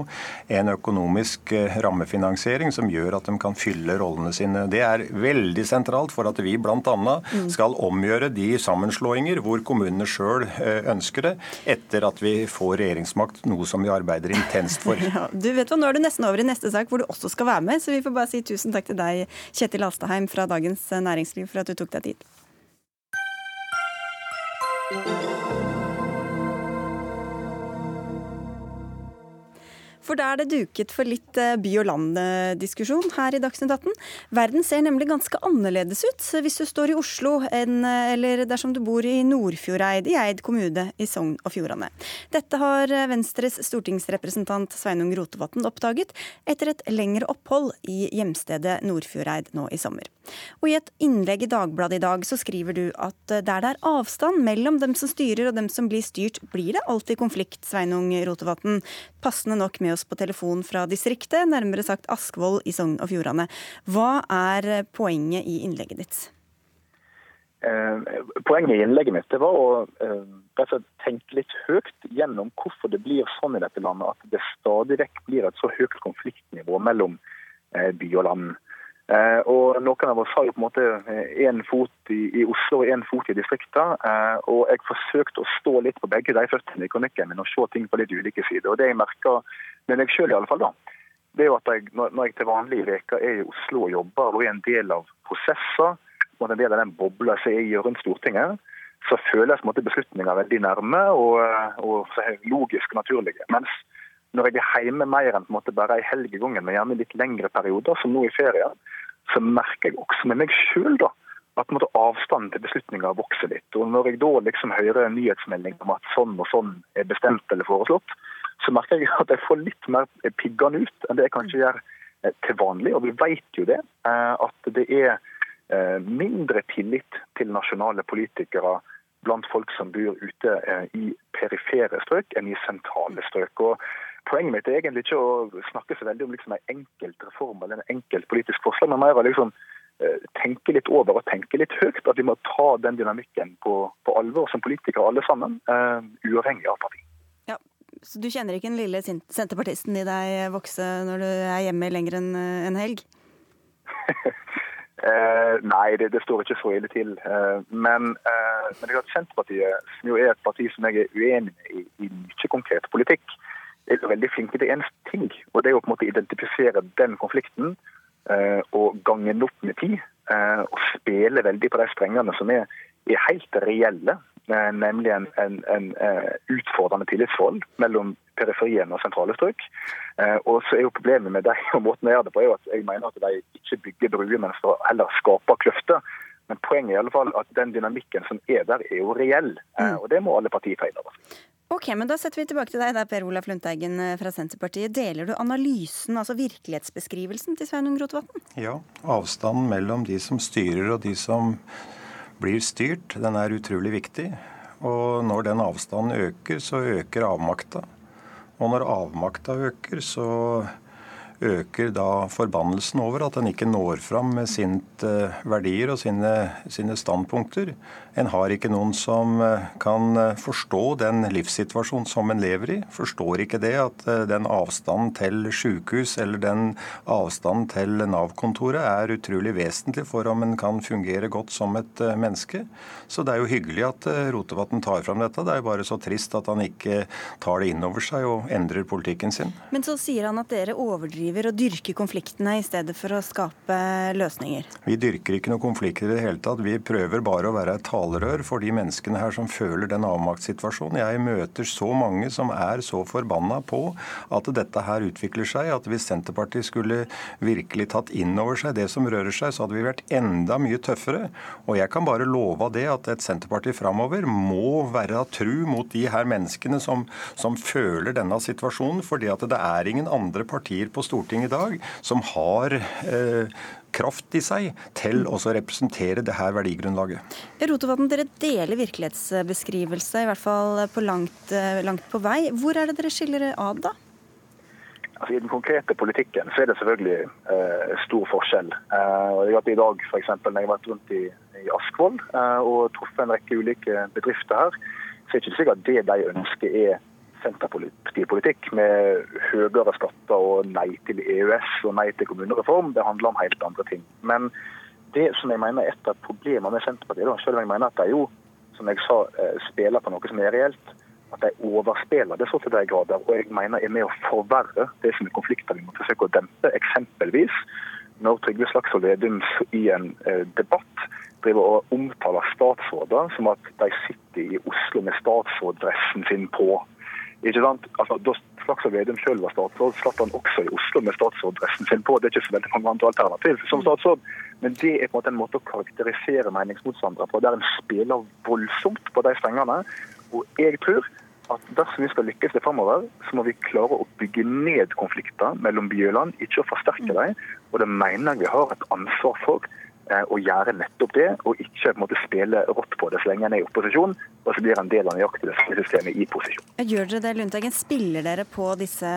Speaker 7: en økonomisk eh, rammefinansiering som gjør at de kan fylle rollene sine. Det er veldig sentralt for at vi bl.a. Mm. skal omgjøre de sammenslåinger hvor kommunene sjøl eh, ønsker det, etter at vi får regjeringsmakt, noe som vi arbeider intenst for.
Speaker 2: Ja, du vet hva, Nå er du nesten over i neste sak, hvor du også skal være med, så vi får bare si tusen Tusen takk til deg, Kjetil Alstaheim fra Dagens Næringsliv, for at du tok deg tid. For da er det duket for litt eh, by og land-diskusjon her i Dagsnytt 18. Verden ser nemlig ganske annerledes ut hvis du står i Oslo enn eh, eller dersom du bor i Nordfjordeid i Eid kommune i Sogn og Fjordane. Dette har eh, Venstres stortingsrepresentant Sveinung Rotevatn oppdaget etter et lengre opphold i hjemstedet Nordfjordeid nå i sommer. Og I et innlegg i Dagbladet i dag så skriver du at der det er avstand mellom dem som styrer og dem som blir styrt, blir det alltid konflikt, Sveinung Rotevatn. Passende nok med oss på telefon fra distriktet, nærmere sagt Askvoll i Sogn og Fjordane. Hva er poenget i innlegget ditt?
Speaker 9: Eh, poenget i innlegget mitt var å eh, tenke litt høyt gjennom hvorfor det blir sånn i dette landet at det stadig vekk blir et så høyt konfliktnivå mellom eh, by og land. Eh, og Noen av oss har jo på en måte én eh, fot i, i, Oslo og én fot i distriktene. Eh, og jeg forsøkte å stå litt på begge de føttene i kronikken min og se ting på litt ulike sider. Og Det jeg merker med meg sjøl, er jo at jeg, når jeg til vanlig i veka er i Oslo og jobber og er en del av prosesser, og en del av den bobla som er rundt Stortinget, så føles beslutninger veldig nærme og, og logisk og naturlige. Mens når jeg er hjemme mer enn en måte bare ei helg i gangen, men gjerne litt lengre perioder, som nå i ferien, så merker jeg også med meg sjøl at måtte, avstanden til beslutninger vokser litt. Og Når jeg da liksom hører en nyhetsmelding om at sånn og sånn er bestemt eller foreslått, så merker jeg at jeg får litt mer piggende ut enn det jeg kanskje gjør eh, til vanlig. Og vi vet jo det, eh, at det er eh, mindre tillit til nasjonale politikere blant folk som bor ute i perifere strøk enn i sentrale strøk. Og poenget mitt er egentlig ikke å snakke så veldig om liksom en enkelt reform eller en enkelt politisk forslag, men mer å liksom, eh, tenke litt over og tenke litt høyt. At vi må ta den dynamikken på, på alvor som politikere alle sammen, uh, uavhengig av parti.
Speaker 2: Ja, så du kjenner ikke den lille senterpartisten i deg vokse når du er hjemme lenger enn eh, en helg?
Speaker 9: Eh, nei, det, det, står ikke så ille til. Eh, men, eh, men Senterpartiet, som jo er et parti som jeg er uenig med i, i mye konkret politikk, er jo veldig flinke til én ting. Og det er å på en måte identifisere den konflikten eh, og gange den opp med tid. Eh, og spille veldig på de strengene som er, er helt reelle. Eh, nemlig en, en, en utfordrende tillitsforhold mellom periferien og sentrale strøk. Og så er jo Problemet med de og måten jeg gjør det på, er jo at jeg mener at de ikke bygger bruer, men heller skaper kløfter. Men poenget er i alle fall at den dynamikken som er der, er jo reell. Uh, og det må alle partier ta inn over seg.
Speaker 2: Ok, men Da setter vi tilbake til deg, der, Per Olaf Lundteigen eh, fra Senterpartiet. Deler du analysen, altså virkelighetsbeskrivelsen til Sveinung Rotevatn?
Speaker 7: Ja. Avstanden mellom de som styrer og de som blir styrt, den er utrolig viktig. Og når den avstanden øker, så øker avmakta. Og når avmakta øker, så øker da forbannelsen over at en ikke når fram med sine eh, verdier og sine, sine, standpunkter. En har ikke noen som eh, kan eh, forstå den livssituasjonen som en lever i. Forstår ikke det at den avstanden til sykehus eller den avstanden til Nav-kontoret er utrolig vesentlig for om en kan fungere godt som et menneske. Så det er jo hyggelig at Rotevatn tar fram dette. Det er jo bare så trist at han ikke tar det inn over seg og endrer politikken sin.
Speaker 2: Men så sier han at dere overdriver og dyrker konfliktene i stedet for å skape løsninger?
Speaker 7: Vi dyrker ikke noen konflikter i det hele tatt. Vi prøver bare å være et talerør for de menneskene her som føler den avmaktssituasjonen. Jeg møter så mange som er så forbanna på at dette her utvikler seg, at hvis Senterpartiet skulle virkelig tatt inn over seg det som rører seg, så hadde vi vært enda mye tøffere. Og jeg kan bare love det at et Senterparti framover må være tru mot de her menneskene som, som føler denne situasjonen. fordi at det er ingen andre partier på Stortinget i dag som har eh, kraft i seg til å representere det her verdigrunnlaget.
Speaker 2: Rotevatn, dere deler virkelighetsbeskrivelse, i hvert fall på langt, eh, langt på vei. Hvor er det dere skiller ad, da?
Speaker 9: Altså, I den konkrete politikken så er det selvfølgelig eh, stor forskjell. Eh, og jeg har I dag for eksempel, når jeg har vært rundt i, i Askvoll eh, og truffet en rekke ulike bedrifter her, så er det ikke sikkert det de ønsker er Senterpartipolitikk med høyere skatter og nei til EØS og nei til kommunereform. Det handler om helt andre ting. Men det som jeg mener er et av problemene med Senterpartiet, selv om jeg mener at de jo, som jeg sa, eh, spiller på noe som er reelt, at de overspiller det så til de grader. Og jeg mener er med å forverre det som er konflikter vi må forsøke å dempe. Eksempelvis når Trygve Slagsvold Vedum i en eh, debatt driver og omtaler statsråder som at de sitter i Oslo med statsråddressen sin på. Ikke sant? Altså, Da Slagsvold Vedum selv var statsråd, slapp han også i Oslo med statsråddressen sin på. Det er ikke så veldig mange andre alternativ som statsråd. Men det er på en måte en måte å karakterisere meningsmotstandere på, der en spiller voldsomt på de strengene. Og jeg tror at dersom vi skal lykkes det fremover, så må vi klare å bygge ned konflikter mellom by og land, ikke å forsterke dem. Og det mener jeg vi har et ansvar for. Eh, å gjøre nettopp det, og ikke på en måte spille rått på det så lenge en er i opposisjon, og så blir en del av nøyaktig det systemet i posisjon.
Speaker 2: Gjør dere det, Lundteigen? Spiller dere på disse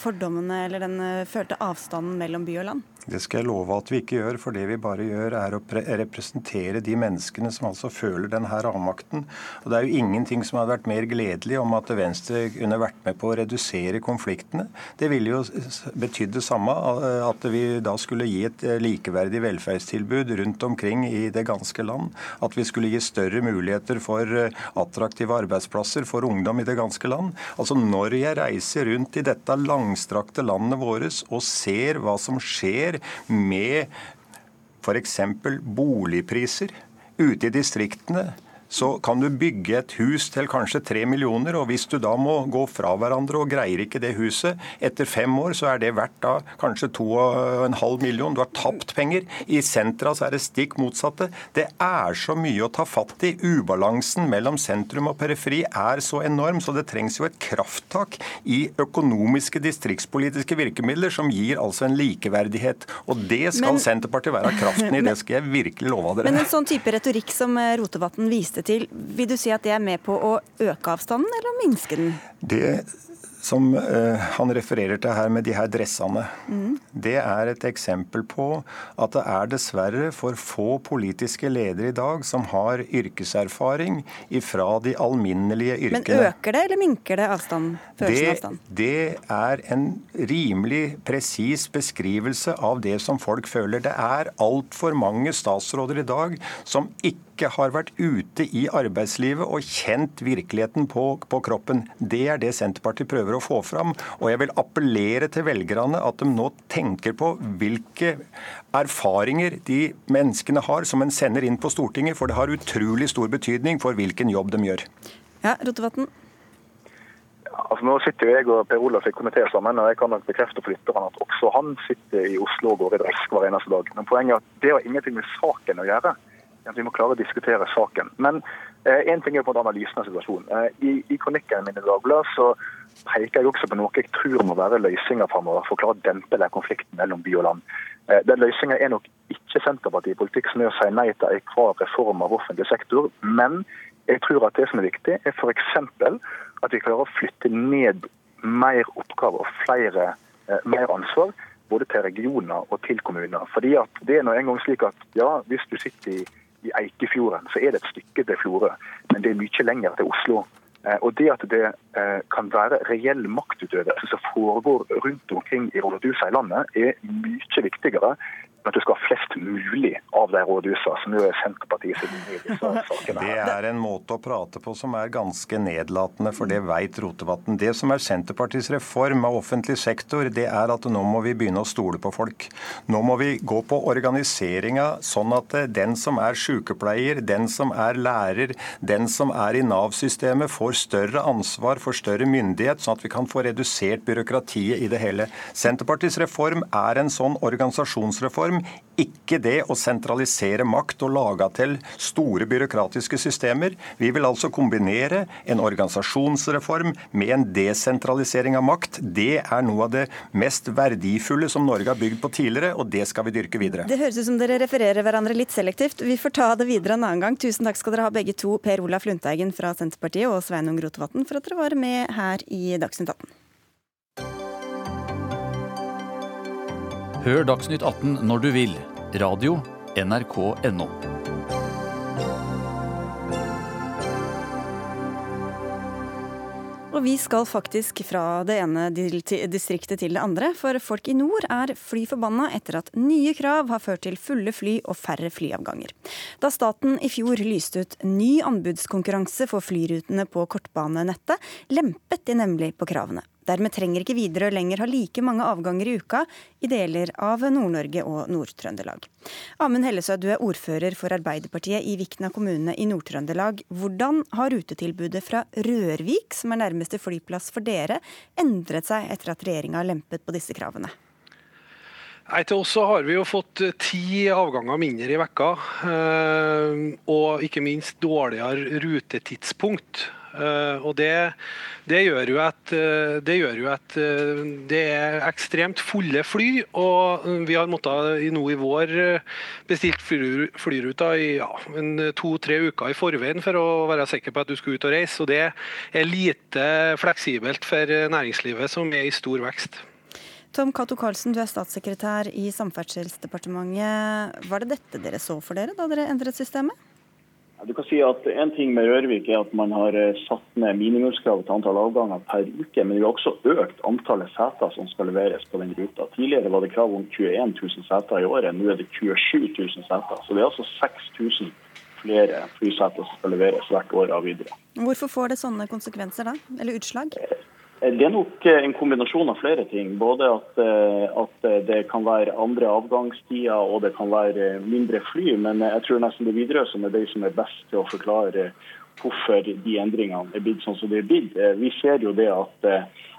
Speaker 2: fordommene eller den eh, følte avstanden mellom by og land?
Speaker 7: Det skal jeg love at vi ikke gjør, for det vi bare gjør er å representere de menneskene som altså føler denne avmakten. Og Det er jo ingenting som hadde vært mer gledelig om at Venstre kunne vært med på å redusere konfliktene. Det ville jo betydd det samme, at vi da skulle gi et likeverdig velferdstilbud rundt omkring i det ganske land. At vi skulle gi større muligheter for attraktive arbeidsplasser for ungdom i det ganske land. Altså Når jeg reiser rundt i dette langstrakte landet vårt og ser hva som skjer med f.eks. boligpriser ute i distriktene så kan du bygge et hus til kanskje tre millioner, og hvis du da må gå fra hverandre og greier ikke det huset, etter fem år så er det verdt da kanskje to og en halv million. Du har tapt penger. I sentra så er det stikk motsatte. Det er så mye å ta fatt i. Ubalansen mellom sentrum og periferi er så enorm, så det trengs jo et krafttak i økonomiske distriktspolitiske virkemidler som gir altså en likeverdighet. Og det skal men, Senterpartiet være kraften i, det skal jeg virkelig love dere.
Speaker 2: Men en sånn type retorikk som Rotevatn viste til. Vil du si at det er med på å øke avstanden, eller minske den?
Speaker 7: Det som uh, han refererer til her med de her dressene, mm. det er et eksempel på at det er dessverre for få politiske ledere i dag som har yrkeserfaring ifra de alminnelige yrkene.
Speaker 2: Men øker det eller minker det avstanden?
Speaker 7: Det, avstand? det er en rimelig presis beskrivelse av det som folk føler. Det er altfor mange statsråder i dag som ikke ikke har vært ute i arbeidslivet og kjent virkeligheten på, på, kroppen. Det er det Senterpartiet prøver å få fram. Og jeg vil appellere til velgerne at de nå tenker på hvilke erfaringer de menneskene har som en sender inn på Stortinget, for det har utrolig stor betydning for hvilken jobb de gjør.
Speaker 2: Ja, Rotevatn.
Speaker 9: Altså, nå sitter jo jeg og Per Olaf i komité sammen, og jeg kan nok bekrefte for lytterne at også han sitter i Oslo og går i dress hver eneste dag. Men poenget er at det har ingenting med saken å gjøre vi må klare å diskutere saken. Men én eh, ting er på en analysen av situasjonen. Eh, I, i kronikken min i Dagbladet så peker jeg også på noe jeg tror må være løsninger framover for å klare å dempe den konflikten mellom by og land. Eh, den løsninga er nok ikke Senterpartipolitikk som er å si nei til enhver reform av offentlig sektor, men jeg tror at det som er viktig, er f.eks. at vi klarer å flytte ned mer oppgaver og flere, eh, mer ansvar både til regioner og til kommuner. Fordi at det er nå en gang slik at ja, hvis du sitter i i Eikefjorden, så er det et stykke til Florø. Men det er mye lenger til Oslo. Eh, og det at det eh, kan være reell maktutøvelse som foregår rundt omkring i rådhusene i landet, er mye viktigere at du skal ha flest mulig av de rådhusene, som jo er Senterpartiet sin linje i disse sakene.
Speaker 7: Det er en måte å prate på som er ganske nedlatende, for det veit Rotevatn. Det som er Senterpartiets reform av offentlig sektor, det er at nå må vi begynne å stole på folk. Nå må vi gå på organiseringa sånn at den som er sykepleier, den som er lærer, den som er i Nav-systemet, får større ansvar, får større myndighet, sånn at vi kan få redusert byråkratiet i det hele. Senterpartiets reform er en sånn organisasjonsreform ikke det å sentralisere makt og lage til store byråkratiske systemer. Vi vil altså kombinere en organisasjonsreform med en desentralisering av makt. Det er noe av det mest verdifulle som Norge har bygd på tidligere, og det skal vi dyrke videre.
Speaker 2: Det høres ut som dere refererer hverandre litt selektivt. Vi får ta det videre en annen gang. Tusen takk skal dere ha begge to, Per Olaf Lundteigen fra Senterpartiet og Sveinung Rotevatn, for at dere var med her i Dagsnytt 18.
Speaker 10: Hør Dagsnytt 18 når du vil. Radio NRK NO.
Speaker 2: Og vi skal faktisk fra det ene distriktet til det andre, for folk i nord er fly forbanna etter at nye krav har ført til fulle fly og færre flyavganger. Da staten i fjor lyste ut ny anbudskonkurranse for flyrutene på kortbanenettet, lempet de nemlig på kravene. Dermed trenger ikke Widerøe lenger ha like mange avganger i uka i deler av Nord-Norge og Nord-Trøndelag. Amund Hellesø, du er ordfører for Arbeiderpartiet i Vikna kommune i Nord-Trøndelag. Hvordan har rutetilbudet fra Rørvik, som er nærmeste flyplass for dere, endret seg etter at regjeringa har lempet på disse kravene?
Speaker 11: Nei, Til oss har vi jo fått ti avganger mindre i vekka, eh, og ikke minst dårligere rutetidspunkt. Uh, og det, det, gjør jo at, uh, det gjør jo at uh, det er ekstremt fulle fly. Og vi har måttet nå i vår bestilt fly, flyruter i ja, to-tre uker i forveien for å være sikker på at du skal ut og reise. Og det er lite fleksibelt for næringslivet, som er i stor vekst.
Speaker 2: Tom Cato Karlsen, du er statssekretær i Samferdselsdepartementet. Var det dette dere så for dere da dere endret systemet?
Speaker 12: Du kan si at En ting med Rørvik er at man har eh, satt ned minimumskravet til antall avganger per uke. Men vi har også økt antallet seter som skal leveres på den ruta. Tidligere var det krav om 21 000 seter i året, nå er det 27 000 seter. Så det er altså 6000 flere flyseter som skal leveres hvert år av Widerøe.
Speaker 2: Hvorfor får det sånne konsekvenser da, eller utslag?
Speaker 12: Eh, det er nok eh, en kombinasjon av flere ting. Både at, eh, at, det kan være andre avgangstider og det kan være mindre fly. Men jeg tror nesten det er Widerøe som er de som er best til å forklare hvorfor de endringene er blitt sånn som de er blitt. Vi ser jo det at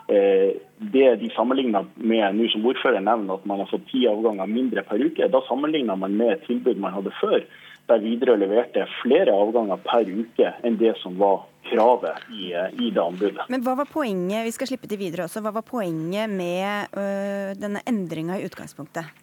Speaker 12: det de sammenligner med nå som ordfører nevner, at man har fått ti avganger mindre per uke, da sammenligner man med et tilbud man hadde før, der Widerøe leverte flere avganger per uke enn det som var kravet i, i, det anbudet.
Speaker 2: Men hva var poenget vi skal slippe til videre også, hva var poenget med øh, denne endringa i utgangspunktet?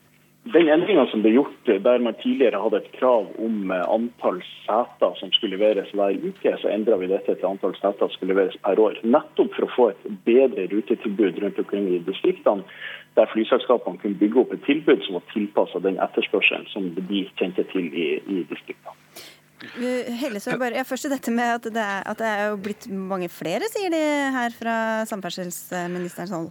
Speaker 12: Den endringa som ble gjort der man tidligere hadde et krav om antall seter som skulle leveres hver uke, så endra vi dette til antall seter som skulle leveres per år. Nettopp for å få et bedre rutetilbud rundt omkring i distriktene, der flyselskapene kunne bygge opp et tilbud som var tilpassa den etterspørselen som de kjente til i, i distriktene.
Speaker 2: Hellesø, bare, ja, først dette med at det, er, at det er blitt mange flere, sier de her fra samferdselsministerens hold.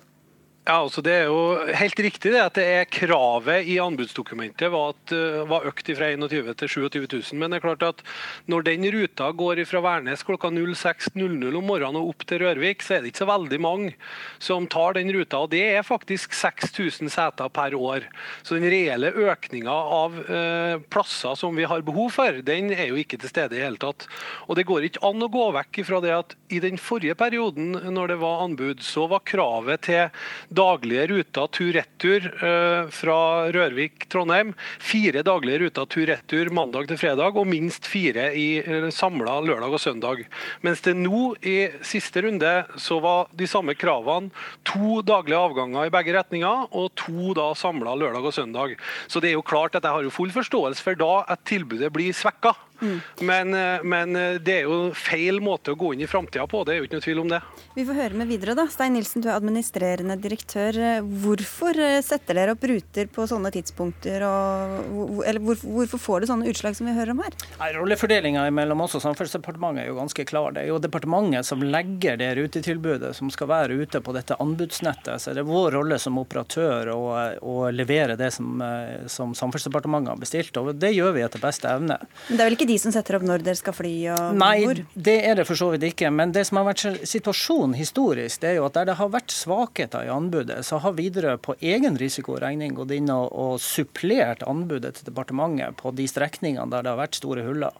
Speaker 11: Ja, altså Det er jo helt riktig det at det er kravet i anbudsdokumentet var, at, uh, var økt fra 21 til 27 000. Men det er klart at når den ruta går fra Værnes klokka 06.00 om morgenen og opp til Rørvik, så er det ikke så veldig mange som tar den ruta. og Det er faktisk 6000 seter per år. Så den reelle økninga av eh, plasser som vi har behov for, den er jo ikke til stede i hele tatt. Og Det går ikke an å gå vekk fra det at i den forrige perioden, når det var anbud, så var kravet til daglige ruter tur-retur eh, fra Rørvik-Trondheim. Fire daglige ruter tur-retur mandag til fredag, og minst fire i eh, samla lørdag og søndag. Mens det nå, i siste runde, så var de samme kravene to daglige avganger i begge retninger, og to da samla lørdag og søndag. Så det er jo klart at jeg har jo full forståelse for da at tilbudet blir svekka. Mm. Men, eh, men, eh, det er jo feil måte å gå inn i framtida på, det er jo ikke noe tvil om det.
Speaker 2: Vi får høre med videre, da. Stein Nilsen, du er administrerende direktør. Hvorfor setter dere opp ruter på sånne tidspunkter, og, eller hvorfor får det sånne utslag som vi hører om her?
Speaker 13: Rollefordelinga mellom oss og Samferdselsdepartementet er jo ganske klar. Det er jo departementet som legger det rutetilbudet som skal være ute på dette anbudsnettet. Så det er vår rolle som operatør å, å levere det som, som Samferdselsdepartementet har bestilt. og Det gjør vi etter beste evne.
Speaker 2: Men det er vel ikke de som setter opp når dere skal fly og
Speaker 13: Nei, hvor? det er det for så vidt ikke. Men det som har vært situasjonen historisk, det er jo at der det har vært svakheter i anbudet, så har Widerøe på egen risikoregning gått inn og, og supplert anbudet til departementet på de strekningene der det har vært store huller.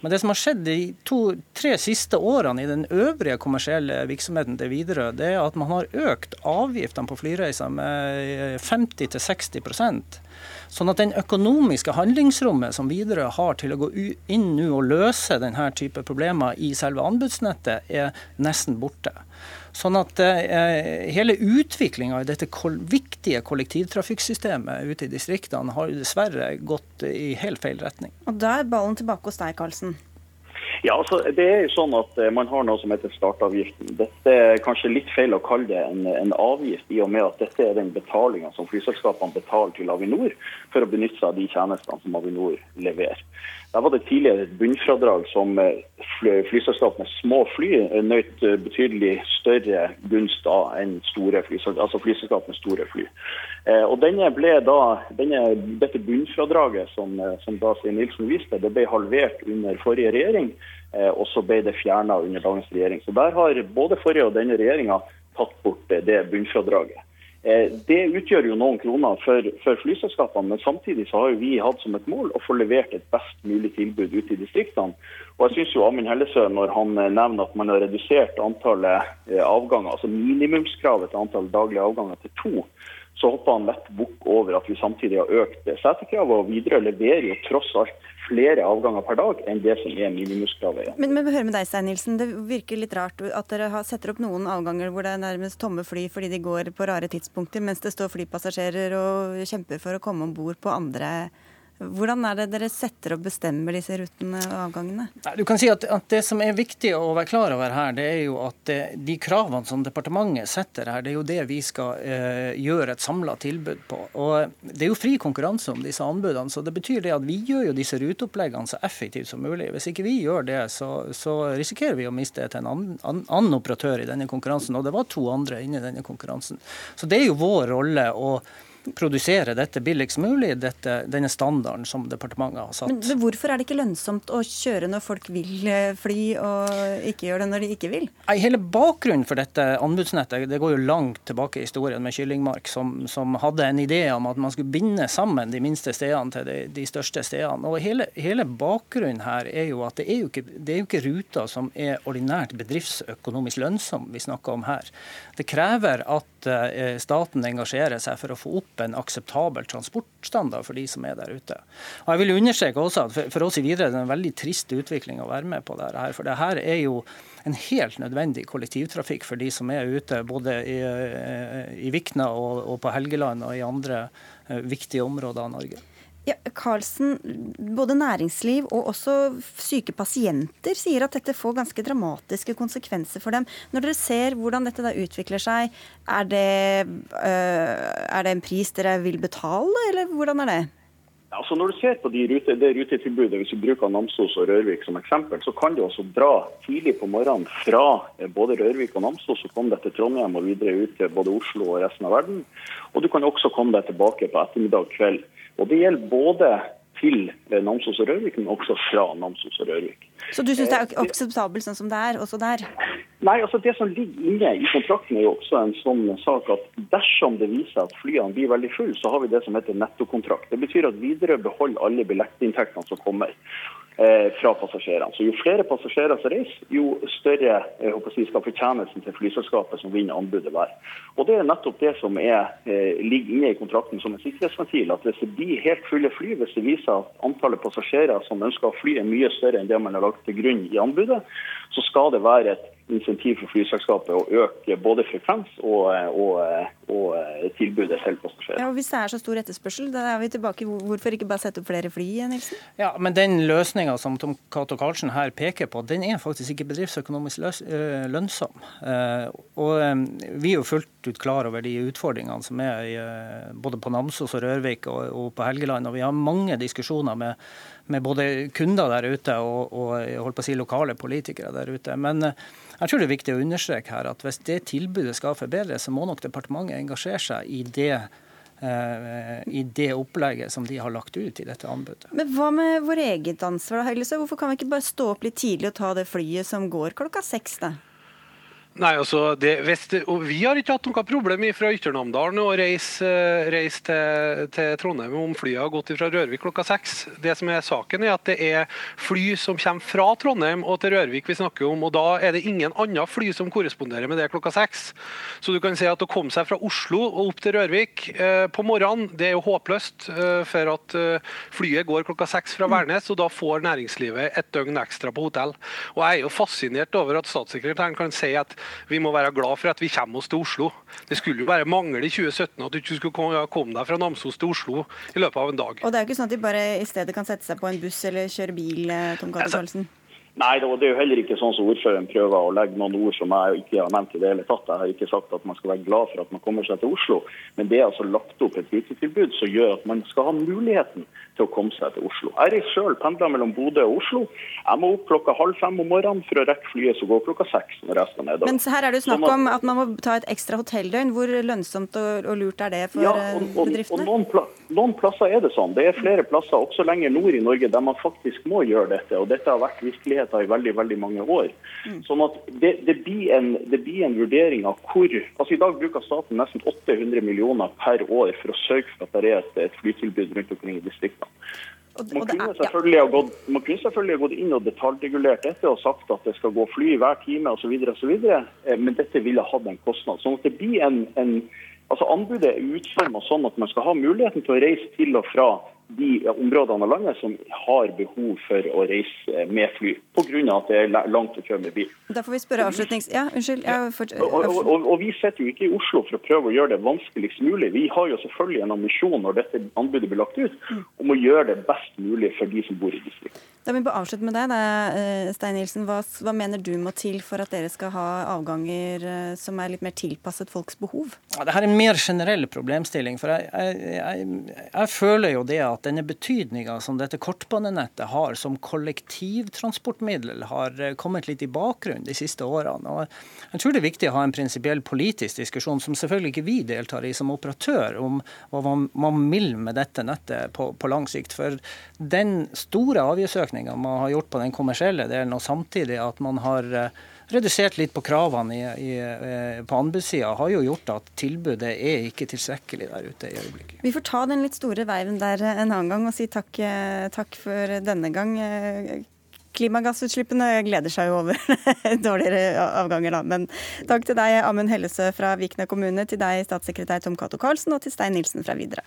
Speaker 13: Men det som har skjedd de to-tre siste årene i den øvrige kommersielle virksomheten til Widerøe, det er at man har økt avgiftene på flyreiser med 50-60 Sånn at den økonomiske handlingsrommet som Widerøe har til å gå inn nå og løse denne type problemer i selve anbudsnettet, er nesten borte. Sånn at eh, hele utviklinga i dette kol viktige kollektivtrafikksystemet ute i distriktene har dessverre gått i helt feil retning.
Speaker 2: Og Da er ballen tilbake hos deg, Karlsen.
Speaker 12: Ja, altså, det er jo sånn at eh, Man har noe som heter startavgiften. Dette er kanskje litt feil å kalle det en, en avgift, i og med at dette er den betalinga som flyselskapene betaler til Avinor for å benytte seg av de tjenestene som Avinor leverer. Der var det tidligere et bunnfradrag som eh, flyselskap med små fly eh, nøt betydelig større gunst av enn store flyselskap, altså flyselskap med store fly. Og denne ble da, denne, Dette bunnfradraget som, som da Stein Nilsen viste, det ble halvert under forrige regjering, og så ble det fjerna under dagens regjering. Så der har både forrige og denne regjeringa tatt bort det bunnfradraget. Eh, det utgjør jo noen kroner for, for, flyselskapene, men samtidig så har vi hatt som et mål å få levert et best mulig tilbud ute i distriktene. Og jeg synes jo Amund Hellesø, når han eh, nevner at man har redusert antallet eh, avganger, altså minimumskravet til antall daglige avganger til to, så hopper han lett bukk over at vi samtidig har økt setekravet. Og videre leverer jo tross alt flere avganger per dag enn det som er minimumskravet.
Speaker 2: Men, men hør med deg, Stein Nilsen. Det virker litt rart at dere setter opp noen avganger hvor det er nærmest tomme fly fordi de går på rare tidspunkter, mens det står flypassasjerer og kjemper for å komme om bord på andre hvordan er det dere setter og bestemmer disse rutene og avgangene?
Speaker 13: Du kan si at, at, Det som er viktig å være klar over her, det er jo at det, de kravene som departementet setter her, det er jo det vi skal eh, gjøre et samla tilbud på. Og Det er jo fri konkurranse om disse anbudene, så det betyr det at vi gjør jo disse ruteoppleggene så effektivt som mulig. Hvis ikke vi gjør det, så, så risikerer vi å miste til en annen, annen, operatør i denne konkurransen. Og det var to andre inne i denne konkurransen. Så det er jo vår rolle. å produsere dette billigst mulig, dette, denne standarden som departementet har satt.
Speaker 2: Men, men, Hvorfor er det ikke lønnsomt å kjøre når folk vil eh, fly, og ikke gjøre det når de ikke vil?
Speaker 13: Hele bakgrunnen for dette anbudsnettet det går jo langt tilbake i historien med Kyllingmark, som, som hadde en idé om at man skulle binde sammen de minste stedene til de, de største stedene. Og hele, hele, bakgrunnen her er jo at det er jo, ikke, det er jo ikke ruter som er ordinært bedriftsøkonomisk lønnsom vi snakker om her. Det krever at uh, staten engasjerer seg for å få opp en akseptabel transportstandard for de som er der ute. Og jeg vil understreke også at For, oss i Videre er det en veldig trist utvikling å være med på dette. For det her er jo en helt nødvendig kollektivtrafikk for de som er ute, både i, eh, i Vikna og, og på Helgeland og i andre eh, viktige områder av Norge.
Speaker 2: Ja, Karlsen, både næringsliv og også syke pasienter sier at dette får ganske dramatiske konsekvenser for dem. Når dere ser hvordan dette da utvikler seg, er det, øh, er det en pris dere vil betale, eller hvordan er det?
Speaker 12: Altså når du ser på de rute, det rutetilbudet, hvis vi bruker Namsos og Rørvik som eksempel, så kan du også dra tidlig på morgenen fra eh, både Rørvik og Namsos og komme deg til Trondheim og videre ut til både Oslo og resten av verden. Og du kan også komme deg tilbake på ettermiddag kveld og Det gjelder både til Namsos og Rørvik, men også fra Namsos og Rørvik.
Speaker 2: Så du syns det er akseptabelt sånn som det er, også der?
Speaker 12: Nei, altså det som ligger inne i kontrakten er jo også en sånn sak at dersom det viser at flyene blir veldig fulle, så har vi det som heter nettokontrakt. Det betyr at Widerøe beholder alle billettinntektene som kommer. Eh, fra passasjerene. Så Jo flere passasjerer som reiser, jo større håper si, skal fortjenesten til flyselskapet som vinner anbudet være. Og Det er nettopp det som er, eh, ligger inne i kontrakten som en sikkerhetsventil. at Hvis det blir helt fulle fly, hvis det viser at antallet passasjerer som ønsker å fly er mye større enn det man har lagt til grunn i anbudet, så skal det være et insentiv for flyselskapet å øke både frekvens og, og, og tilbudet selv passasjerer.
Speaker 2: Ja, hvis det er så stor etterspørsel, da er vi tilbake. Hvorfor ikke bare sette opp flere fly, Nilsen?
Speaker 13: Ja, men Den løsninga som Tom Cato Karlsen her peker på, den er faktisk ikke bedriftsøkonomisk lønnsom. Og Vi er jo fullt ut klar over de utfordringene som er både på Namsos og Rørvik og på Helgeland. og Vi har mange diskusjoner med med både kunder der ute og, og si, lokale politikere der ute. Men eh, jeg tror det er viktig å understreke her at hvis det tilbudet skal forbedres, så må nok departementet engasjere seg i det eh, i det opplegget som de har lagt ut i dette anbudet.
Speaker 2: Men Hva med vår eget ansvar? Hvorfor kan vi ikke bare stå opp litt tidlig og ta det flyet som går klokka seks? da?
Speaker 11: Nei, altså, det, det, og Vi har ikke hatt noe problem fra Ytternamdalen å reise, reise til, til, Trondheim om flyet har gått fra Rørvik klokka seks. Det som er saken er at det er fly som kommer fra Trondheim og til Rørvik vi snakker om. og Da er det ingen andre fly som korresponderer med det klokka seks. Så du kan si at å komme seg fra Oslo og opp til Rørvik eh, på morgenen, det er jo håpløst. Eh, for at eh, flyet går klokka seks fra Værnes, og da får næringslivet et døgn ekstra på hotell. Og Jeg er jo fascinert over at statssekretæren kan si at vi må være glad for at vi kommer oss til Oslo. Det skulle jo bare mangle i 2017 at du ikke skulle komme deg fra Namsos til Oslo i løpet av en dag.
Speaker 2: Og det er jo ikke sånn at de bare i stedet kan sette seg på en buss eller kjøre bil, eh, Tom Cato Karlsen?
Speaker 12: Nei, det er jo heller ikke sånn som ordføreren prøver å legge noen ord som jeg ikke har nevnt i det hele tatt. Jeg har ikke sagt at man skal være glad for at man kommer seg til Oslo, men det er altså lagt opp et rutetilbud som gjør at man skal ha muligheten til å komme seg til Oslo. Jeg reiser sjøl, pendler mellom Bodø og Oslo. Jeg må opp klokka halv fem om morgenen for å rekke flyet som går klokka seks. når jeg skal ned.
Speaker 2: Men her er det jo snakk sånn om at man må ta et ekstra hotelldøgn. Hvor lønnsomt og, lurt er det for
Speaker 12: ja, og, og,
Speaker 2: bedriftene?
Speaker 12: Og noen, pla noen, plasser er det sånn. Det er flere plasser, også lenger nord i Norge, der man faktisk må gjøre dette. Og dette har vært virkeligheten i veldig veldig mange år. Mm. Sånn at det, det, blir en, det, blir en, vurdering av hvor altså I dag bruker staten nesten 800 millioner per år for å sørge for at det er et, et flytilbud rundt omkring i distriktene. Man kunne, selvfølgelig ha gått, man kunne selvfølgelig ha gått inn og detaljregulert dette og sagt at det skal gå fly hver time osv., eh, men dette ville hatt en kostnad. Sånn at det blir en, en altså Anbudet er utformet sånn at man skal ha muligheten til å reise til og fra de områdene av landet som har behov for å reise med fly, pga. at det er langt å kjøre med bil.
Speaker 2: Da får vi spørre avslutnings... Ja, unnskyld.
Speaker 12: For... og, og, og, og, Vi sitter jo ikke i Oslo for å prøve å gjøre det vanskeligst mulig. Vi har jo selvfølgelig en ambisjon når dette anbudet blir lagt ut, om å gjøre det best mulig for de som bor i distriktet.
Speaker 2: Da vil avslutte med deg, da, eh, Stein Nilsen. Hva, hva, mener du må til for at dere skal ha avganger eh, som er litt mer tilpasset folks behov?
Speaker 13: Ja, Dette er en mer generell problemstilling. for jeg, jeg, jeg, jeg føler jo det at denne betydninga som dette kortbanenettet har som kollektivtransportmiddel, har eh, kommet litt i bakgrunnen de siste årene. Og jeg tror det er viktig å ha en prinsipiell politisk diskusjon, som selvfølgelig ikke vi deltar i som operatør, om hva man vil med dette nettet på, på lang sikt. For den store avgiftsøkninga man har gjort på den kommersielle delen, og samtidig at man har eh, redusert litt på kravene i, i, eh, på anbudssida, har jo gjort at tilbudet er ikke tilstrekkelig der ute i øyeblikket.
Speaker 2: Vi får ta den litt store veiven der en annen gang og si takk, eh, takk for denne gang. Klimagassutslippene gleder seg jo over dårligere avganger, da. Men takk til deg, Amund Hellesø fra Vikna kommune, til deg, statssekretær Tom Cato Karlsen, og til Stein Nilsen fra Videre.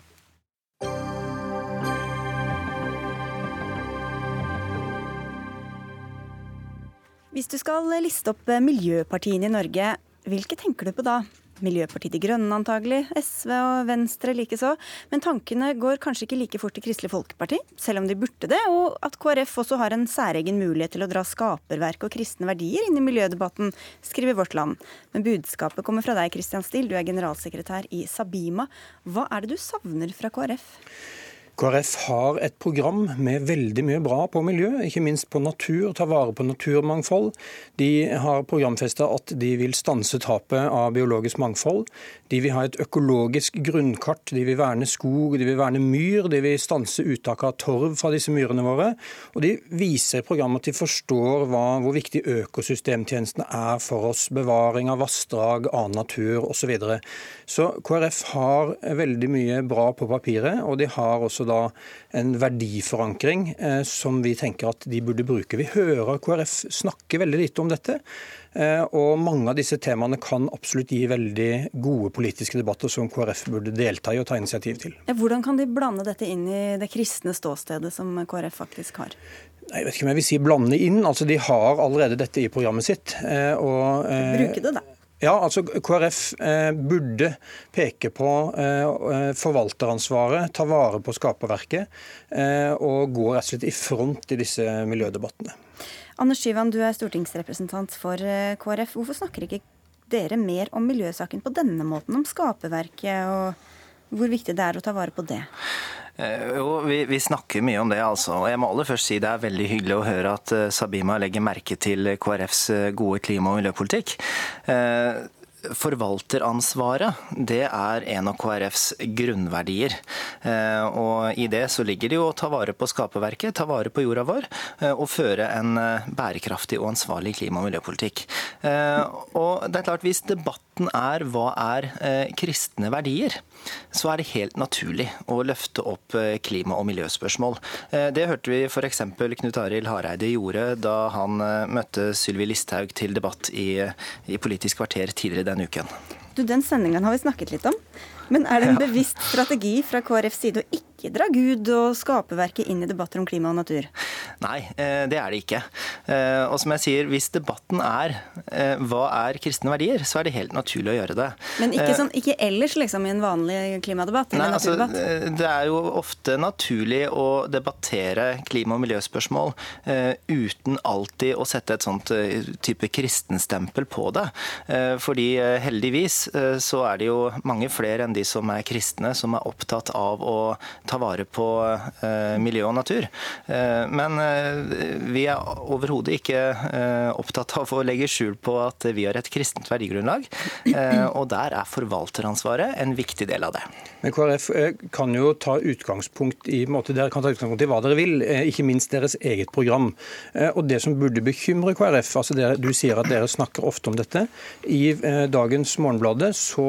Speaker 2: Hvis du skal liste opp miljøpartiene i Norge, hvilke tenker du på da? Miljøpartiet De Grønne antagelig, SV og Venstre likeså. Men tankene går kanskje ikke like fort til Kristelig Folkeparti, selv om de burde det, og at KrF også har en særegen mulighet til å dra skaperverk og kristne verdier inn i miljødebatten, skriver Vårt Land. Men budskapet kommer fra deg, Christian Steele, du er generalsekretær i Sabima. Hva er det du savner fra KrF?
Speaker 14: KrF har et program med veldig mye bra på miljø, ikke minst på natur, ta vare på naturmangfold. De har programfesta at de vil stanse tapet av biologisk mangfold. De vil ha et økologisk grunnkart, de vil verne skog, de vil verne myr, de vil stanse uttak av torv fra disse myrene våre. Og de viser i programmet at de forstår hva, hvor viktig økosystemtjenestene er for oss. Bevaring av vassdrag, annen natur osv. Så, videre. så KrF har veldig mye bra på papiret, og de har også da en verdiforankring eh, som vi tenker at de burde bruke. Vi hører KrF snakke veldig lite om dette. Eh, og mange av disse temaene kan absolutt gi veldig gode politiske debatter som KrF burde delta i og ta initiativ til.
Speaker 2: Hvordan kan de blande dette inn i det kristne ståstedet som KrF faktisk har?
Speaker 14: Jeg vet ikke om jeg vil si blande inn. altså De har allerede dette i programmet sitt. Og,
Speaker 2: Bruke det, da.
Speaker 14: Ja, altså KrF eh, burde peke på eh, forvalteransvaret, ta vare på skaperverket eh, og gå rett og slett i front i disse miljødebattene.
Speaker 2: Anders Tyvand, du er stortingsrepresentant for eh, KrF. Hvorfor snakker ikke dere mer om miljøsaken på denne måten, om skaperverket, og hvor viktig det er å ta vare på det?
Speaker 15: Eh, jo, vi, vi, snakker mye om det, altså. Og jeg må aller først si det er veldig hyggelig å høre at uh, Sabima legger merke til KrFs uh, gode klima- og miljøpolitikk. Forvalteransvaret det er en av KrFs grunnverdier. Og I det så ligger det jo å ta vare på skaperverket, ta vare på jorda vår og føre en bærekraftig og ansvarlig klima- og miljøpolitikk. Og det er klart Hvis debatten er hva er kristne verdier, så er det helt naturlig å løfte opp eh, klima- og miljøspørsmål. Eh, det hørte vi f.eks. Knut Arild Hareide gjorde da han eh, møtte Sylvi Listhaug til debatt i, i Politisk kvarter tidligere denne uken.
Speaker 2: Du, Den sendingen har vi snakket litt om. Men er det en bevisst strategi fra KrFs side å ikke dra Gud og skaperverket inn i debatter om klima og natur?
Speaker 15: Nei, eh, det er det ikke. Eh, og som jeg sier, hvis debatten er eh, hva er kristne verdier, så er det helt naturlig å gjøre det.
Speaker 2: Men ikke, sånn, ikke ellers liksom i en vanlig klimadebatt?
Speaker 15: Nei, altså, det er jo ofte naturlig å debattere klima- og miljøspørsmål uten alltid å sette et sånt type kristenstempel på det. Fordi heldigvis så er det jo mange flere enn de som er kristne, som er opptatt av å ta vare på eh, miljø og natur. Eh, men eh, vi er overhodet ikke opptatt av å legge skjul på at vi har et kristent verdigrunnlag. Og der er forvalteransvaret en viktig del av det.
Speaker 14: Men KrF kan jo ta utgangspunkt i, måte, dere kan ta utgangspunkt i hva dere vil, ikke minst deres eget program. Og det som burde bekymre KrF, altså dere, du sier at dere snakker ofte om dette. I dagens Morgenbladet så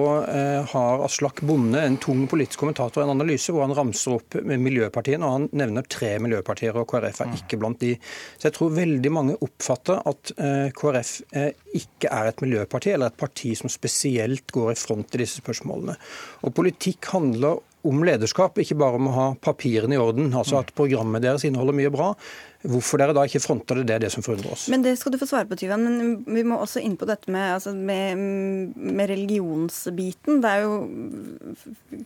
Speaker 14: har Aslak Bonde, en tung politisk kommentator, en analyse hvor han ramser opp miljøpartiene, og han nevner tre miljøpartier, og KrF er ikke blant de. Så jeg tror veldig mange oppfatter at eh, KrF eh, ikke er et miljøparti, eller et parti som spesielt går i front i disse spørsmålene. Og politikk handler om lederskap, ikke bare om å ha papirene i orden. altså At programmet deres inneholder mye bra. Hvorfor dere da ikke fronter det, det er det som forundrer oss.
Speaker 2: Men Det skal du få svare på, Tyvan. Men vi må også inn på dette med, altså med, med, religionsbiten. Det er jo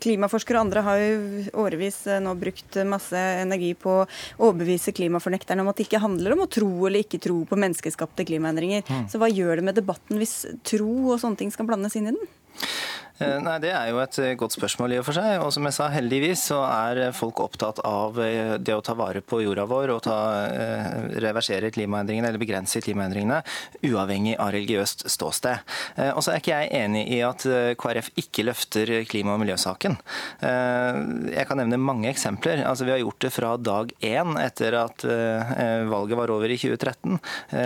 Speaker 2: Klimaforskere og andre har jo årevis eh, nå brukt masse energi på å overbevise klimafornekterne om at det ikke handler om å tro eller ikke tro på menneskeskapte klimaendringer. Mm. Så hva gjør det med debatten hvis tro og sånne ting skal blandes inn i den?
Speaker 15: Eh, nei, Det er jo et eh, godt spørsmål i og for seg. Og som jeg sa, heldigvis så er folk opptatt av eh, det å ta vare på jorda vår og ta, reversere klimaendringene eller begrense klimaendringene, uavhengig av religiøst ståsted. Og så er ikke jeg enig i at KrF ikke løfter klima- og miljøsaken. Jeg kan nevne mange eksempler. Altså, Vi har gjort det fra dag én etter at valget var over i 2013.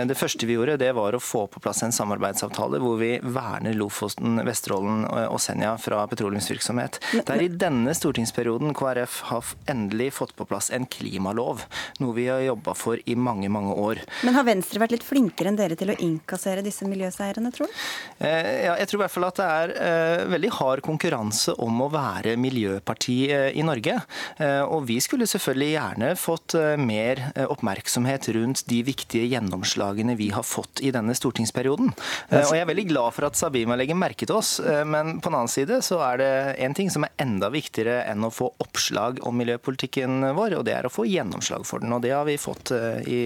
Speaker 15: Det første vi gjorde, det var å få på plass en samarbeidsavtale hvor vi verner Lofoten, Vesterålen og Senja fra petroleumsvirksomhet. Det er i denne stortingsperioden KrF har endelig fått på plass en klimalov, noe vi har jobba for i mange, mange år.
Speaker 2: Men har Venstre vært litt flinkere enn dere til å innkassere disse miljøseirene, tror du?
Speaker 15: Eh, ja, jeg tror i hvert fall at det er eh, veldig hard konkurranse om å være miljøparti eh, i Norge. Og vi skulle selvfølgelig gjerne fått mer oppmerksomhet rundt de viktige gjennomslagene vi har fått i denne stortingsperioden. Og jeg er veldig glad for at Sabima legger merke til oss, men på den annen side så er det en ting som er enda viktigere enn å få oppslag om miljøpolitikken vår, og det er å få gjennomslag for den. Og det har vi fått eh, i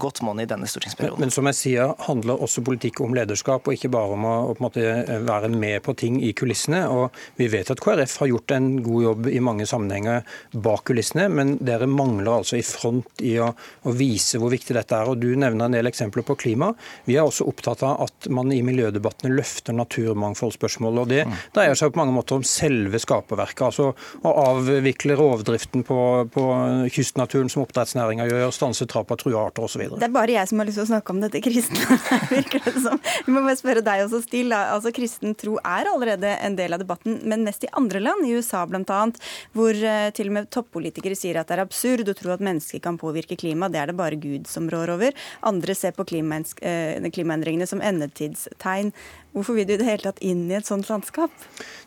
Speaker 15: godt monn i denne stortingsperioden.
Speaker 14: Men, men, som jeg sier, handler også politikk om lederskap, og ikke bare om å, å måte, være med på ting i kulissene. Og vi vet at KrF har gjort en god jobb i mange sammenhenger bak kulissene, men dere mangler altså i front i å, å vise hvor viktig dette er. Og Du nevner en del eksempler på klima. Vi er også opptatt av at man i miljødebattene løfter naturmangfoldspørsmålet. og Det dreier seg på mange måter om selve skaperverket. Altså å avvikle rovdriften på, på kystnaturen som oppdrettsnæringa gjør, stanse tap av trua arter osv.
Speaker 2: Det er bare jeg som har lyst til å snakke om dette kristne, virker det som. Vi må bare spørre deg også, Stil. Altså, kristen tro er allerede en del av debatten, men mest i andre land, i USA bl.a., hvor uh, til og med toppolitikere sier at det er absurd å tro at mennesker kan påvirke klima, det er det bare Gud som rår over. Andre ser på eh, klimaendringene som endetidstegn. Hvorfor vil du i det hele tatt inn i et sånt landskap?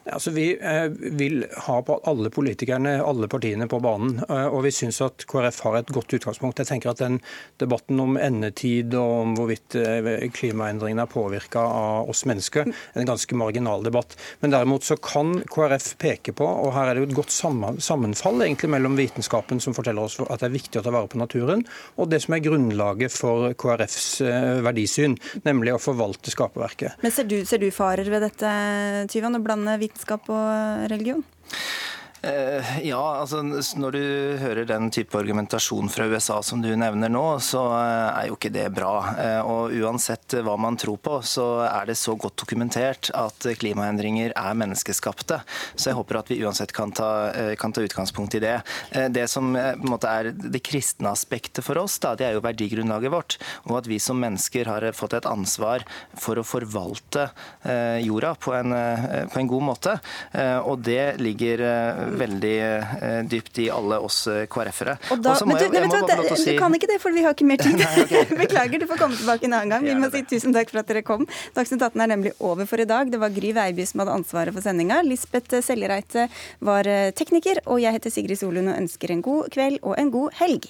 Speaker 14: Altså, vi eh, vil ha på alle politikerne, alle partiene på banen. Eh, og vi syns at KrF har et godt utgangspunkt. Jeg tenker at den Debatten om endetid og om hvorvidt eh, klimaendringene er påvirka av oss mennesker, er en ganske marginal debatt. Men derimot så kan KrF peke på, og her er det jo et godt sammenfall egentlig mellom vitenskapen som forteller oss at det er viktig å ta vare på naturen, og det som er grunnlaget for KrFs verdisyn, nemlig å forvalte skaperverket.
Speaker 2: Men ser du, ser du farer ved dette, Tyvan, å blande vitenskap og religion?
Speaker 15: Eh, ja, altså når du hører den type argumentasjon fra USA som du nevner nå, så eh, er jo ikke det bra. Eh, og uansett hva man tror på, så er det så godt dokumentert at klimaendringer er menneskeskapte. Så jeg håper at vi uansett kan ta, kan ta utgangspunkt i det. Det som på en måte er det kristne aspektet for oss, da, det er jo verdigrunnlaget vårt. Og at vi som mennesker har fått et ansvar for å forvalte jorda på en, på en god måte. Og det ligger veldig eh, dypt i alle oss eh, KrF-ere.
Speaker 2: Men du, kan ikke det, for vi har ikke mer tid. Nei, okay. Beklager, du får komme tilbake en annen gang. Vi må si tusen takk for at dere kom. Dagsnytt 18 er nemlig over for i dag. Det var Gry Veiby som hadde ansvaret for sendinga. Lisbeth Seljereite var eh, tekniker, og jeg heter Sigrid Solund og ønsker en god kveld og en god helg.